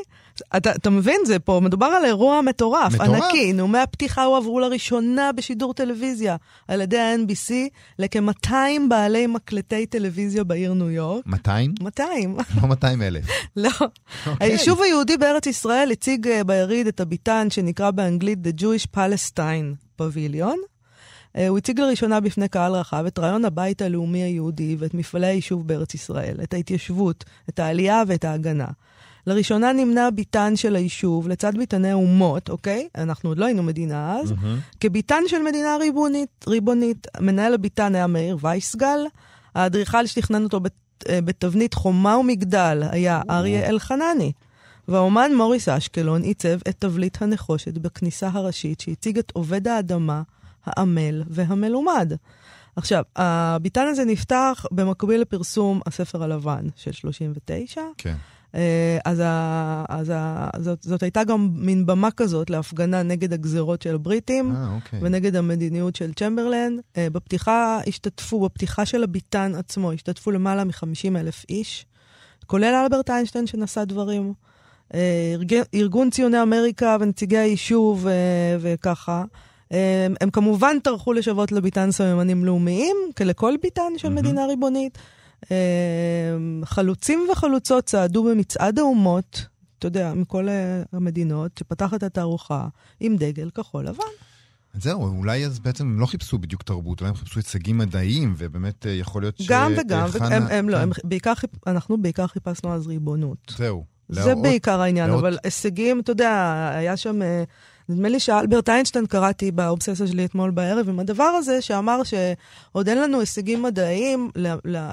אתה, אתה מבין, זה פה, מדובר על אירוע מטורף, מטורף. ענקי. נאומי הפתיחה הועברו לראשונה בשידור טלוויזיה על ידי ה-NBC לכ-200 בעלי מקלטי טלוויזיה בעיר ניו יורק. 200? 200, לא 200 אלף. לא. היישוב היהודי בארץ ישראל הציג אה, ביריד את הביתן שנקרא באנגלית The Jewish Palestine Pavilion. אה, הוא הציג לראשונה בפני קהל רחב את רעיון הבית הלאומי היהודי ואת מפעלי היישוב בארץ ישראל, את ההתיישבות, את העלייה ואת ההגנה. לראשונה נמנה הביתן של היישוב לצד ביתני האומות, אוקיי? אנחנו עוד לא היינו מדינה אז, כביתן של מדינה ריבונית. ריבונית. מנהל הביתן היה מאיר וייסגל, האדריכל שתכנן אותו בת, אה, בתבנית חומה ומגדל היה אריה אלחנני. והאומן מוריס אשקלון עיצב את תבליט הנחושת בכניסה הראשית שהציג את עובד האדמה, העמל והמלומד. עכשיו, הביתן הזה נפתח במקביל לפרסום הספר הלבן של 39. כן. אה, אז, ה, אז ה, זאת, זאת הייתה גם מין במה כזאת להפגנה נגד הגזרות של הבריטים. אה, אוקיי. ונגד המדיניות של צ'מברלן. אה, בפתיחה השתתפו, בפתיחה של הביתן עצמו, השתתפו למעלה מ-50 אלף איש, כולל אלברט איינשטיין שנשא דברים. אה, ארג- ארגון ציוני אמריקה ונציגי היישוב וככה. אה, הם כמובן טרחו לשוות לביתן סממנים לאומיים, כלכל ביתן של מדינה ריבונית. אה, חלוצים וחלוצות צעדו במצעד האומות, אתה יודע, מכל אה, המדינות, שפתח את התערוכה עם דגל כחול לבן. זהו, אולי אז בעצם הם לא חיפשו בדיוק תרבות, אולי הם חיפשו הישגים מדעיים, ובאמת אה, יכול להיות ש... גם וגם, חנה- הם, הם לא, כן, הם בעיקר, חיפ- אנחנו בעיקר חיפשנו אז ריבונות. זהו. זה להראות- בעיקר העניין, להראות- אבל הישגים, אתה יודע, היה שם, אה, נדמה לי שאלברט איינשטיין קראתי באובססיה שלי אתמול בערב עם הדבר הזה, שאמר שעוד אין לנו הישגים מדעיים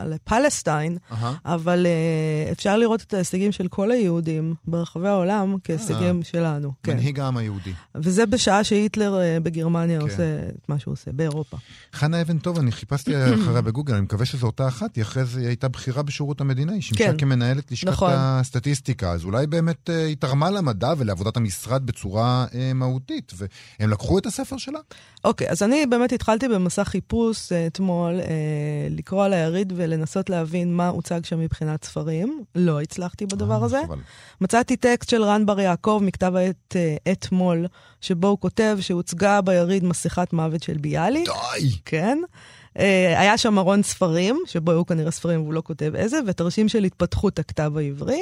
לפלסטיין, אהה. אבל אה, אפשר לראות את ההישגים של כל היהודים ברחבי העולם כהישגים שלנו. כן. מנהיג העם היהודי. וזה בשעה שהיטלר אה, בגרמניה כן. עושה את מה שהוא עושה, באירופה. חנה אבן טוב, אני חיפשתי אחריה בגוגל, אני מקווה שזו אותה אחת, היא אחרי זה הייתה בכירה בשירות המדינה, היא שימשה כן. כמנהלת לשכת נכון. הסטטיסטיקה, אז אולי באמת אה, היא תרמה למדע ולעבודת המשרד בצורה אה, מהותית, והם לקחו את הספר שלה? אוקיי, אז אני באמת התחלתי במסע חיפוש אה, אתמול, אה, לקרוא על היריד ולנסות להבין מה הוצג שם מבחינת ספרים. לא הצלחתי בדבר אה, הזה. חבל. מצאתי טקסט של רן בר יעקב מכתב העת אה, אתמול, שבו הוא כותב שהוצגה ביריד מסכת מוות של ביאליק. די! כן. אה, היה שם ארון ספרים, שבו היו כנראה ספרים והוא לא כותב איזה, ותרשים של התפתחות הכתב העברי.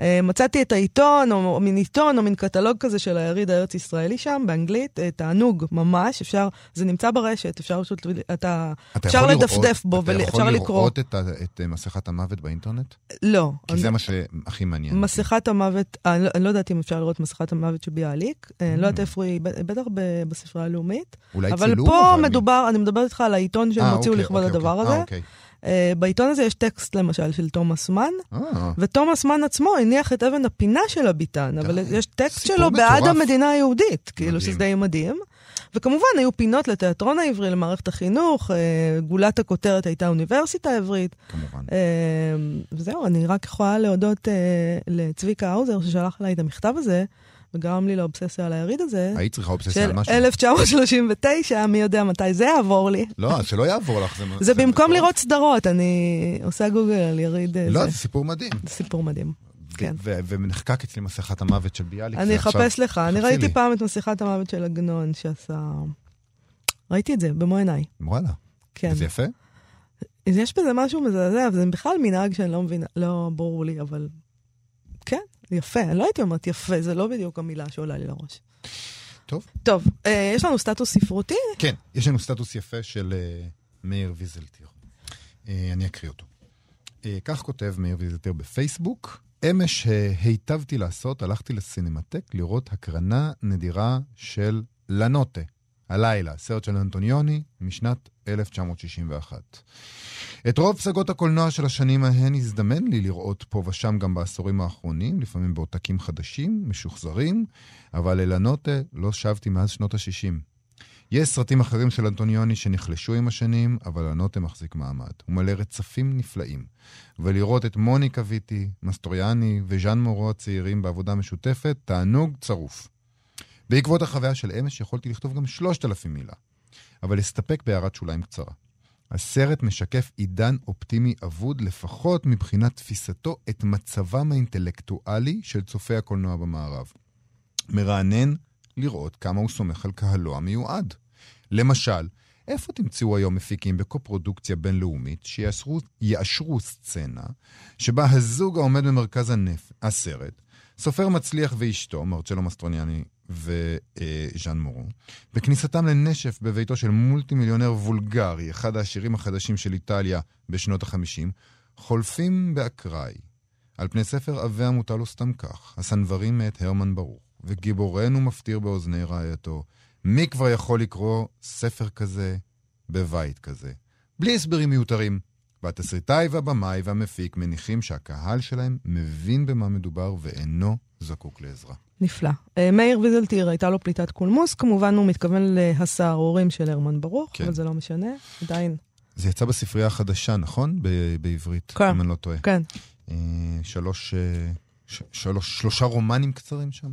אה, מצאתי את העיתון, או, מין עיתון, או מין קטלוג כזה של היריד הארץ-ישראלי שם, באנגלית, אה, תענוג, ממש, אפשר, זה נמצא ברשת, אפשר פשוט, אתה, אתה אפשר לדפדף בו, אתה יכול. לראות את את מסכת המוות באינטרנט? לא. כי אני- זה מה שהכי מעניין. מסכת המוות, אני לא- אני לא יודעת אם אפשר לראות מסכת המוות של ביאליק, אה, אני לא יודעת איפה היא, בטח בספרייה הלאומית. אולי אבל צילום, פה אבל- מדובר, אני מדברת איתך על העיתון שהם אה, הוציאו אוקיי, לכבוד אוקיי, הדבר אוקיי. הזה. אה, אוקיי. אה, בעיתון הזה יש טקסט למשל של תומאס מן, אה, ותומאס מן עצמו הניח את אבן הפינה של הביתן, אבל. יש טקסט שלו בעד מטורף. המדינה היהודית, כאילו מדהים. שזה די מדהים. וכמובן, היו פינות לתיאטרון העברי, למערכת החינוך, אה, גולת הכותרת הייתה האוניברסיטה העברית. כמובן. אה, וזהו, אני רק יכולה להודות אה, לצביקה האוזר ששלח אליי את המכתב הזה, וגרם לי לאובססיה על היריד הזה. היית צריכה אובססיה של על משהו. 1939, מי יודע מתי זה יעבור לי. לא, שלא יעבור לך. זה במקום מטורף. לראות סדרות, אני עושה גוגל על יריד אה, לא, זה. זה סיפור מדהים. זה סיפור מדהים. כן. ונחקק אצלי מסכת המוות של ביאליק. אני אחפש לך, אני ראיתי. פעם את מסכת המוות של עגנון שעשה... ראיתי את זה במו עיניי. וואלה. כן. זה יפה? יש בזה משהו מזעזע, וזה בכלל מנהג שאני לא מבינה, לא ברור לי, אבל כן, יפה. לא הייתי אומרת יפה, זה לא בדיוק המילה שעולה לי לראש. טוב. טוב, אה, יש לנו סטטוס ספרותי? כן, יש לנו סטטוס יפה של אה, מאיר ויזלטיר. אה, אני אקריא אותו. אה, כך כותב מאיר ויזלטיר בפייסבוק. אמש היטבתי לעשות, הלכתי לסינמטק לראות הקרנה נדירה של לנוטה, הלילה, סרט של אנטוניוני משנת 1961. את רוב פסגות הקולנוע של השנים ההן הזדמן לי לראות פה ושם גם בעשורים האחרונים, לפעמים בעותקים חדשים, משוחזרים, אבל אל הנוטה לא שבתי מאז שנות ה-60. יש סרטים אחרים של אנטוניוני שנחלשו עם השנים, אבל הנוטה מחזיק מעמד. הוא מלא רצפים נפלאים. ולראות את מוניקה ויטי, מסטוריאני וז'אן מורו הצעירים בעבודה משותפת, תענוג צרוף. בעקבות החוויה של אמש יכולתי לכתוב גם 3,000 מילה, אבל אסתפק בהערת שוליים קצרה. הסרט משקף עידן אופטימי אבוד, לפחות מבחינת תפיסתו את מצבם האינטלקטואלי של צופי הקולנוע במערב. מרענן לראות כמה הוא סומך על קהלו המיועד. למשל, איפה תמצאו היום מפיקים בקופרודוקציה בינלאומית שיאשרו יאשרו סצנה שבה הזוג העומד במרכז הנפ... הסרט, סופר מצליח ואשתו, מרצ'לו מסטרוניאני וז'אן מורו, בכניסתם לנשף בביתו של מולטי מיליונר וולגרי, אחד העשירים החדשים של איטליה בשנות ה-50, חולפים באקראי, על פני ספר עבה המוטל לו סתם כך, הסנוורים מאת הרמן ברוך, וגיבורנו מפטיר באוזני רעייתו, מי כבר יכול לקרוא ספר כזה בבית כזה? בלי הסברים מיותרים. והתסריטאי והבמאי והמפיק מניחים שהקהל שלהם מבין במה מדובר ואינו זקוק לעזרה. נפלא. אה, מאיר ויזלטיר, הייתה לו פליטת קולמוס, כמובן הוא מתכוון להסהרורים של הרמן ברוך, כן. אבל זה לא משנה, עדיין. זה יצא בספרייה החדשה, נכון? ב- בעברית, כן. אם אני לא טועה. כן. אה, שלוש, אה, שלוש, שלושה רומנים קצרים שם.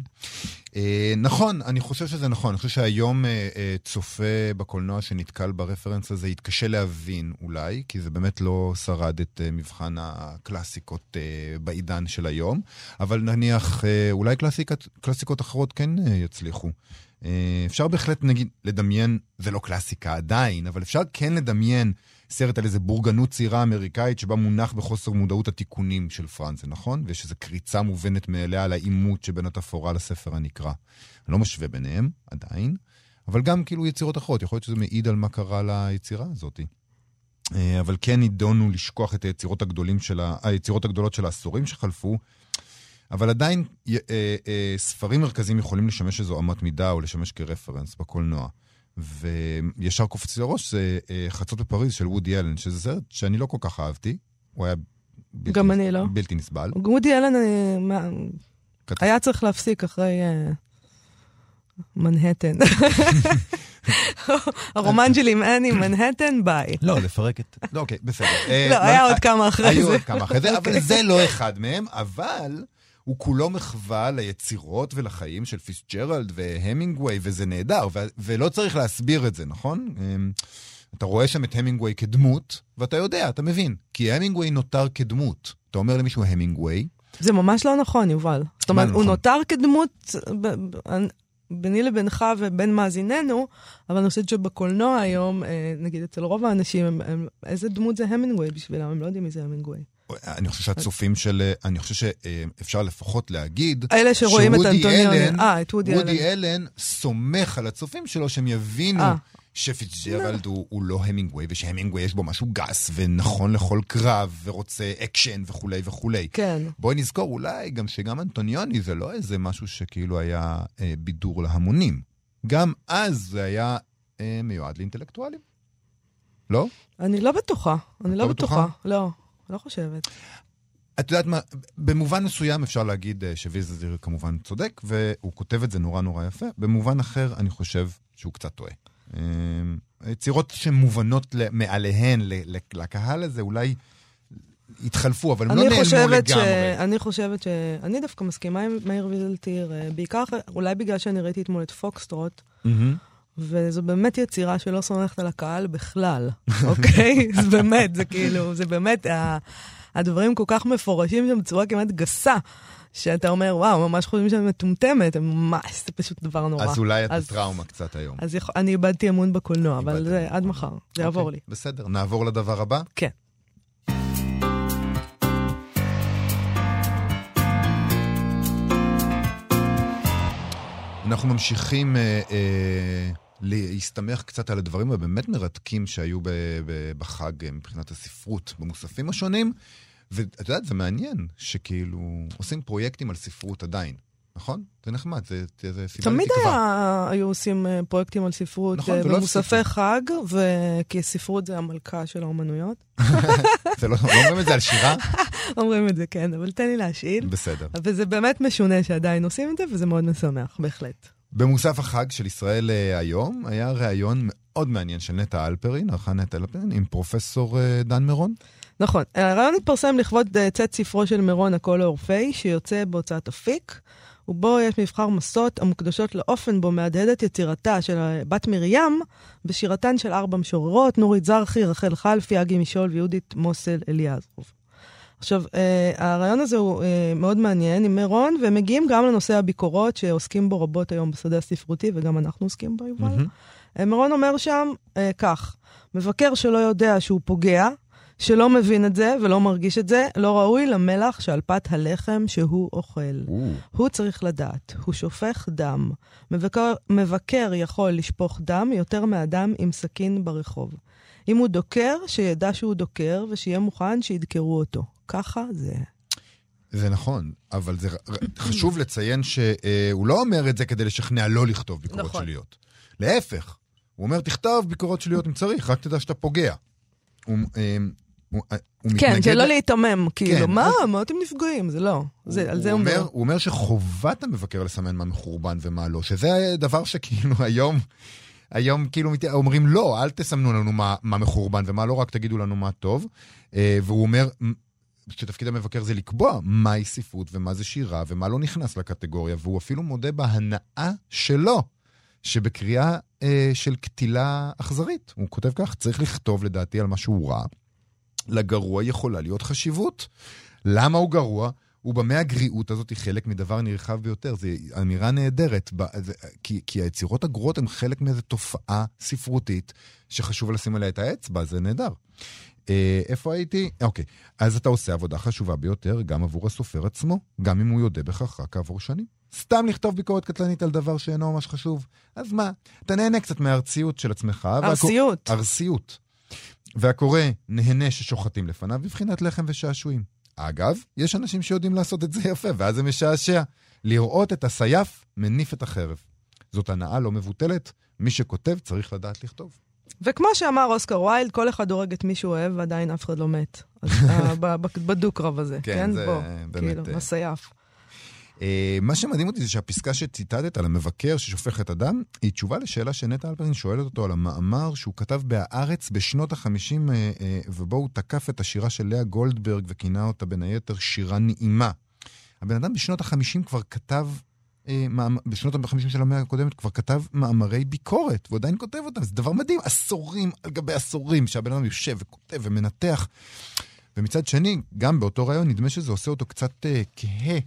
אה, נכון, אני חושב שזה נכון. אני חושב שהיום אה, אה, צופה בקולנוע שנתקל ברפרנס הזה יתקשה להבין אולי, כי זה באמת לא שרד את אה, מבחן הקלאסיקות אה, בעידן של היום, אבל נניח אה, אולי קלאסיקות, קלאסיקות אחרות כן אה, יצליחו. אה, אפשר בהחלט, נגיד, לדמיין, זה לא קלאסיקה עדיין, אבל אפשר כן לדמיין סרט על איזה בורגנות צעירה אמריקאית שבה מונח בחוסר מודעות התיקונים של פרנזה, נכון? ויש איזו קריצה מובנת מאליה על העימות שבין התפאורה לספר הנקרא. אני לא משווה ביניהם, עדיין, אבל גם כאילו יצירות אחרות, יכול להיות שזה מעיד על מה קרה ליצירה הזאת. אה, אבל כן נידונו לשכוח את היצירות, של ה... היצירות הגדולות של העשורים שחלפו, אבל עדיין אה, אה, ספרים מרכזיים יכולים לשמש איזו אמת מידה או לשמש כרפרנס בקולנוע. וישר קופץ לי לראש זה אה, חצות בפריז של וודי אלן, שזה סרט שאני לא כל כך אהבתי. הוא היה בלתי, גם נס- אני לא. בלתי נסבל. וודי אלן אה, מה- כת- היה צריך להפסיק אחרי אה, מנהטן. הרומן שלי עם אני, מנהטן, ביי. לא, לפרק את... לא, אוקיי, בסדר. לא, היה עוד כמה אחרי היו זה. עוד כמה אחרי זה, אבל אוקיי. זה לא אחד מהם, אבל הוא כולו מחווה ליצירות ולחיים של פיסג'רלד והמינגווי, וזה נהדר, ו- ולא צריך להסביר את זה, נכון? אמ, אתה רואה שם את המינגווי כדמות, ואתה יודע, אתה מבין, כי המינגווי נותר כדמות. אתה אומר למישהו המינגווי, זה ממש לא נכון, יובל. זאת אומרת, הוא נכון? נותר כדמות ביני לבינך ובין מאזיננו, אבל אני חושבת שבקולנוע היום, אה, נגיד אצל רוב האנשים, הם- הם- איזה דמות זה המינגווי בשבילם? הם לא יודעים מי זה המינגווי. אני חושב שהצופים של... אני חושב שאפשר לפחות להגיד... אלה שרואים את אנטוניוני. אלן- אה, את וודי אלן. וודי אלן סומך על הצופים שלו שהם יבינו אה. שפיצג'רלד הוא, הוא לא המינגווי, ושהמינגווי יש בו משהו גס ונכון לכל קרב, ורוצה אקשן וכולי וכולי. כן. בואי נזכור אולי גם שגם אנטוניוני זה לא איזה משהו שכאילו היה אה, בידור להמונים. גם אז זה היה אה, מיועד לאינטלקטואלים. לא? אני לא בטוחה. אני לא לא בטוחה. בטוחה? לא, לא חושבת. את יודעת מה, במובן מסוים אפשר להגיד אה, שוויזלטיר כמובן צודק, והוא כותב את זה נורא נורא יפה. במובן אחר, אני חושב שהוא קצת טועה. אה, יצירות שמובנות מעליהן לקהל הזה אולי התחלפו, אבל הם לא נעלמו חושבת ש... לגמרי. אני חושבת ש... אני דווקא מסכימה עם מאיר ויזלטיר, אה, בעיקר, אולי בגלל שאני ראיתי אתמול את פוקסטרוט, מהמם. וזו באמת יצירה שלא סומכת על הקהל בכלל, אוקיי? זה באמת, זה כאילו, זה באמת, הדברים כל כך מפורשים שם בצורה כמעט גסה, שאתה אומר, וואו, ממש חושבים שאני מטומטמת, ממש, זה פשוט דבר נורא. אז אולי את אז- בטראומה קצת היום. אז יכול- אני איבדתי אמון בקולנוע, אבל זה אמון. עד מחר, זה יעבור אוקיי, לי. בסדר, נעבור לדבר הבא? כן. אנחנו ממשיכים אה, אה, להסתמך קצת על הדברים הבאמת מרתקים שהיו בחג אה, מבחינת הספרות במוספים השונים, ואת יודעת, זה מעניין שכאילו עושים פרויקטים על ספרות עדיין, נכון? זה נחמד, זה, זה, זה סיבה תמיד לתקווה. היה, היו עושים אה, פרויקטים על ספרות נכון, אה, ולא במוספי הפסיקו. חג, כי ספרות זה המלכה של האומנויות. זה לא, לא אומרים את זה על שירה? אומרים את זה, כן, אבל תן לי להשאיל. בסדר. וזה באמת משונה שעדיין עושים את זה, וזה מאוד משמח, בהחלט. במוסף החג של ישראל אה, היום היה ראיון מאוד מעניין של נטע אלפרין, ערכה נטע אלפרין, עם פרופסור אה, דן מירון. נכון. הרעיון התפרסם לכבוד אה, צאת ספרו של מירון, הקול האורפאי, שיוצא בהוצאת אפיק, ובו יש מבחר מסות המוקדשות לאופן בו מהדהדת יצירתה של בת מרים בשירתן של ארבע משוררות, נורית זרחי, רחל חלפי, אגי משול ויהודית מוסל אליעזרוב. עכשיו, אה, הרעיון הזה הוא אה, מאוד מעניין עם מירון, והם מגיעים גם לנושא הביקורות שעוסקים בו רבות היום בשדה הספרותי, וגם אנחנו עוסקים בו, יובל. אה, מירון אומר שם אה, כך, מבקר שלא יודע שהוא פוגע, שלא מבין את זה ולא מרגיש את זה, לא ראוי למלח שעל פת הלחם שהוא אוכל. או, הוא צריך לדעת, הוא שופך דם. מבקר, מבקר יכול לשפוך דם יותר מאדם עם סכין ברחוב. אם הוא דוקר, שידע שהוא דוקר, ושיהיה מוכן שידקרו אותו. ככה זה. זה נכון, אבל זה חשוב לציין שהוא לא אומר את זה כדי לשכנע לא לכתוב ביקורות נכון. שליליות. להפך, הוא אומר, תכתוב ביקורות שליליות אם צריך, רק תדע שאתה פוגע. הוא, אה, הוא, אה, הוא כן, מתנגד זה לא להיתמם, כאילו, מה, אז- מה אתם נפגעים? זה לא. זה, על זה הוא. אומר, הוא אומר שחובת המבקר לסמן מה מחורבן ומה לא, שזה דבר שכאילו היום, היום כאילו אומרים לא, אל תסמנו לנו מה, מה מחורבן ומה לא, רק תגידו לנו מה טוב. אה, והוא אומר שתפקיד המבקר זה לקבוע מהי ספרות ומה זה שירה ומה לא נכנס לקטגוריה, והוא אפילו מודה בהנאה שלו, שבקריאה אה, של קטילה אכזרית. הוא כותב כך, צריך לכתוב לדעתי על משהו רע. לגרוע יכולה להיות חשיבות. למה הוא גרוע? ובמה הגריעות הזאת היא חלק מדבר נרחב ביותר. זו אמירה נהדרת, ב- זה- כי, כי היצירות הגרועות הן חלק מאיזו תופעה ספרותית שחשוב לשים עליה את האצבע, זה נהדר. אה, איפה הייתי? אוקיי, אז אתה עושה עבודה חשובה ביותר גם עבור הסופר עצמו, גם אם הוא יודה בכך רק כעבור שנים. סתם לכתוב ביקורת קטלנית על דבר שאינו ממש חשוב. אז מה, אתה נהנה קצת מהארציות של עצמך. והקור- ארסיות. ארסיות. והקורא נהנה ששוחטים לפניו בבחינת לחם ושעשועים. אגב, יש אנשים שיודעים לעשות את זה יפה, ואז זה משעשע. לראות את הסייף מניף את החרב. זאת הנאה לא מבוטלת, מי שכותב צריך לדעת לכתוב. וכמו שאמר אוסקר ויילד, כל אחד הורג את מי שהוא אוהב, ועדיין אף אחד לא מת. אה, בדו-קרב הזה, כן, כן? זה בוא, באמת, כאילו, אה, בסייף. אה, מה שמדהים אותי זה שהפסקה שציטטת על המבקר ששופך את הדם, היא תשובה לשאלה שנטע אלפרין שואלת אותו על המאמר שהוא כתב בהארץ בשנות החמישים, אה, אה, ובו הוא תקף את השירה של לאה גולדברג וכינה אותה בין היתר שירה נעימה. הבן אדם בשנות החמישים כבר כתב, בשנות החמישים של המאה הקודמת כבר כתב מאמרי ביקורת, והוא עדיין כותב אותם, זה דבר מדהים, עשורים על גבי עשורים, שהבן אדם יושב וכותב ומנתח. ומצד שני, גם באותו רעיון נדמה שזה עושה אותו קצת אה, כהה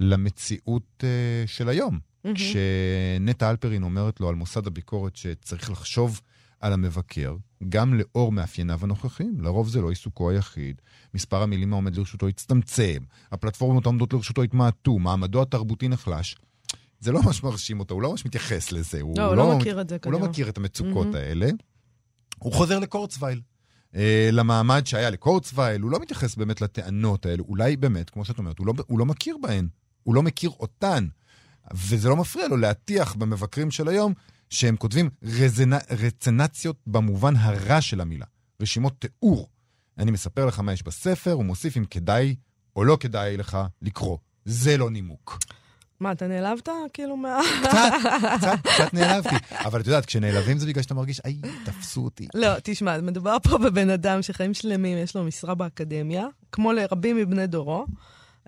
למציאות אה, של היום. כשנטע אלפרין אומרת לו על מוסד הביקורת שצריך לחשוב על המבקר, גם לאור מאפייניו הנוכחיים, לרוב זה לא עיסוקו היחיד, מספר המילים העומד לרשותו הצטמצם, הפלטפורמות העומדות לרשותו התמעטו, מעמדו התרבותי נחלש. זה לא ממש מרשים אותו, הוא לא ממש מתייחס לזה. לא, הוא לא מכיר את זה הוא לא כנראה. מכיר את המצוקות. האלה. הוא חוזר לקורצווייל. אה, למעמד שהיה לקורצווייל, הוא לא מתייחס באמת לטענות האלה, אולי באמת, כמו שאת אומרת, הוא לא, הוא לא מכיר בהן, הוא לא מכיר אותן, וזה לא מפריע לו להטיח במבקרים של היום שהם כותבים רזנ... רצנציות במובן הרע של המילה, רשימות תיאור. אני מספר לך מה יש בספר, הוא מוסיף אם כדאי או לא כדאי לך לקרוא. זה לא נימוק. מה, אתה נעלבת? כאילו מה... קצת, קצת, קצת נעלבתי. אבל את יודעת, כשנעלבים זה בגלל שאתה מרגיש, איי, תפסו אותי. לא, תשמע, מדובר פה בבן אדם שחיים שלמים, יש לו משרה באקדמיה, כמו לרבים מבני דורו.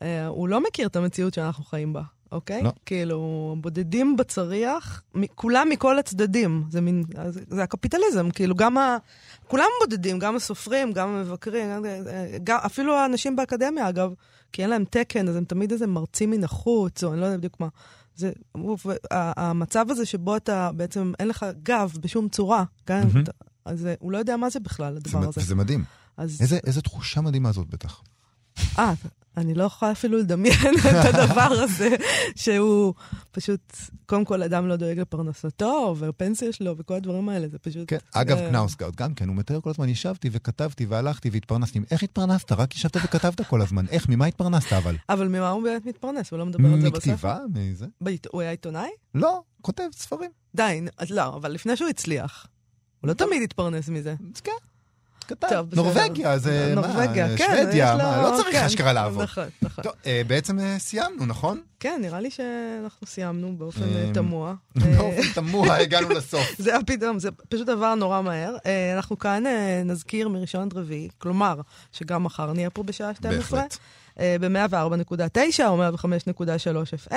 אה, הוא לא מכיר את המציאות שאנחנו חיים בה. אוקיי? לא. כאילו, בודדים בצריח, כולם מכל הצדדים. זה מין, זה, זה הקפיטליזם, כאילו, גם ה... כולם בודדים, גם הסופרים, גם המבקרים, גם, אפילו האנשים באקדמיה, אגב, כי אין להם תקן, אז הם תמיד איזה מרצים מן החוץ, או אני לא יודע בדיוק מה. זה, ה- המצב הזה שבו אתה בעצם, אין לך גב בשום צורה, כן? אתה- אז הוא לא יודע מה זה בכלל, זה, הדבר הזה. וזה מדהים. אז... איזה, איזה תחושה מדהימה זאת בטח. אה, אני לא יכולה אפילו לדמיין את הדבר הזה, שהוא פשוט, קודם כל, אדם לא דואג לפרנסתו, והפנסיה שלו, וכל הדברים האלה, זה פשוט... כן, אגב, אה, קנאוסקאוט גם כן, הוא מתאר כל הזמן, ישבתי וכתבתי והלכתי והתפרנסתי. איך התפרנסת? רק ישבת וכתבת כל הזמן. איך? ממה התפרנסת אבל? אבל ממה הוא באמת מתפרנס? הוא לא מדבר על זה בספר? מכתיבה? מזה? הוא היה עיתונאי? לא, כותב ספרים. די, לא, אבל לפני שהוא הצליח. הוא לא תמיד התפרנס מזה. כן, טוב, בסדר. נורבגיה, זה מה? נורבגיה, כן, שוודיה, לו- מה? לא צריך כן, אשכרה לעבוד. נכון, נכון. טוב, אה, בעצם אה, סיימנו, נכון? כן, נראה לי שאנחנו סיימנו באופן אה, אה, תמוה. אה, באופן תמוה הגענו לסוף. זה היה פתאום, זה פשוט עבר נורא מהר. אה, אנחנו כאן אה, נזכיר מראשון עד רביעי, כלומר, שגם מחר נהיה פה בשעה 12. בהחלט. אה, ב-104.9 או 105.3 FM,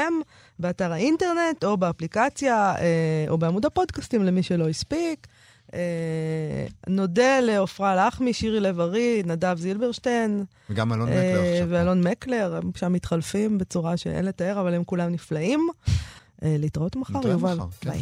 באתר האינטרנט או באפליקציה אה, או בעמוד הפודקאסטים למי שלא הספיק. אה, נודה לעופרה לחמי, שירי לב-ארי, נדב זילברשטיין וגם אלון אה, מקלר עכשיו. ואלון מקלר, הם שם מתחלפים בצורה שאין לתאר, אבל הם כולם נפלאים. אה, להתראות מחר, יובל. כן. ביי.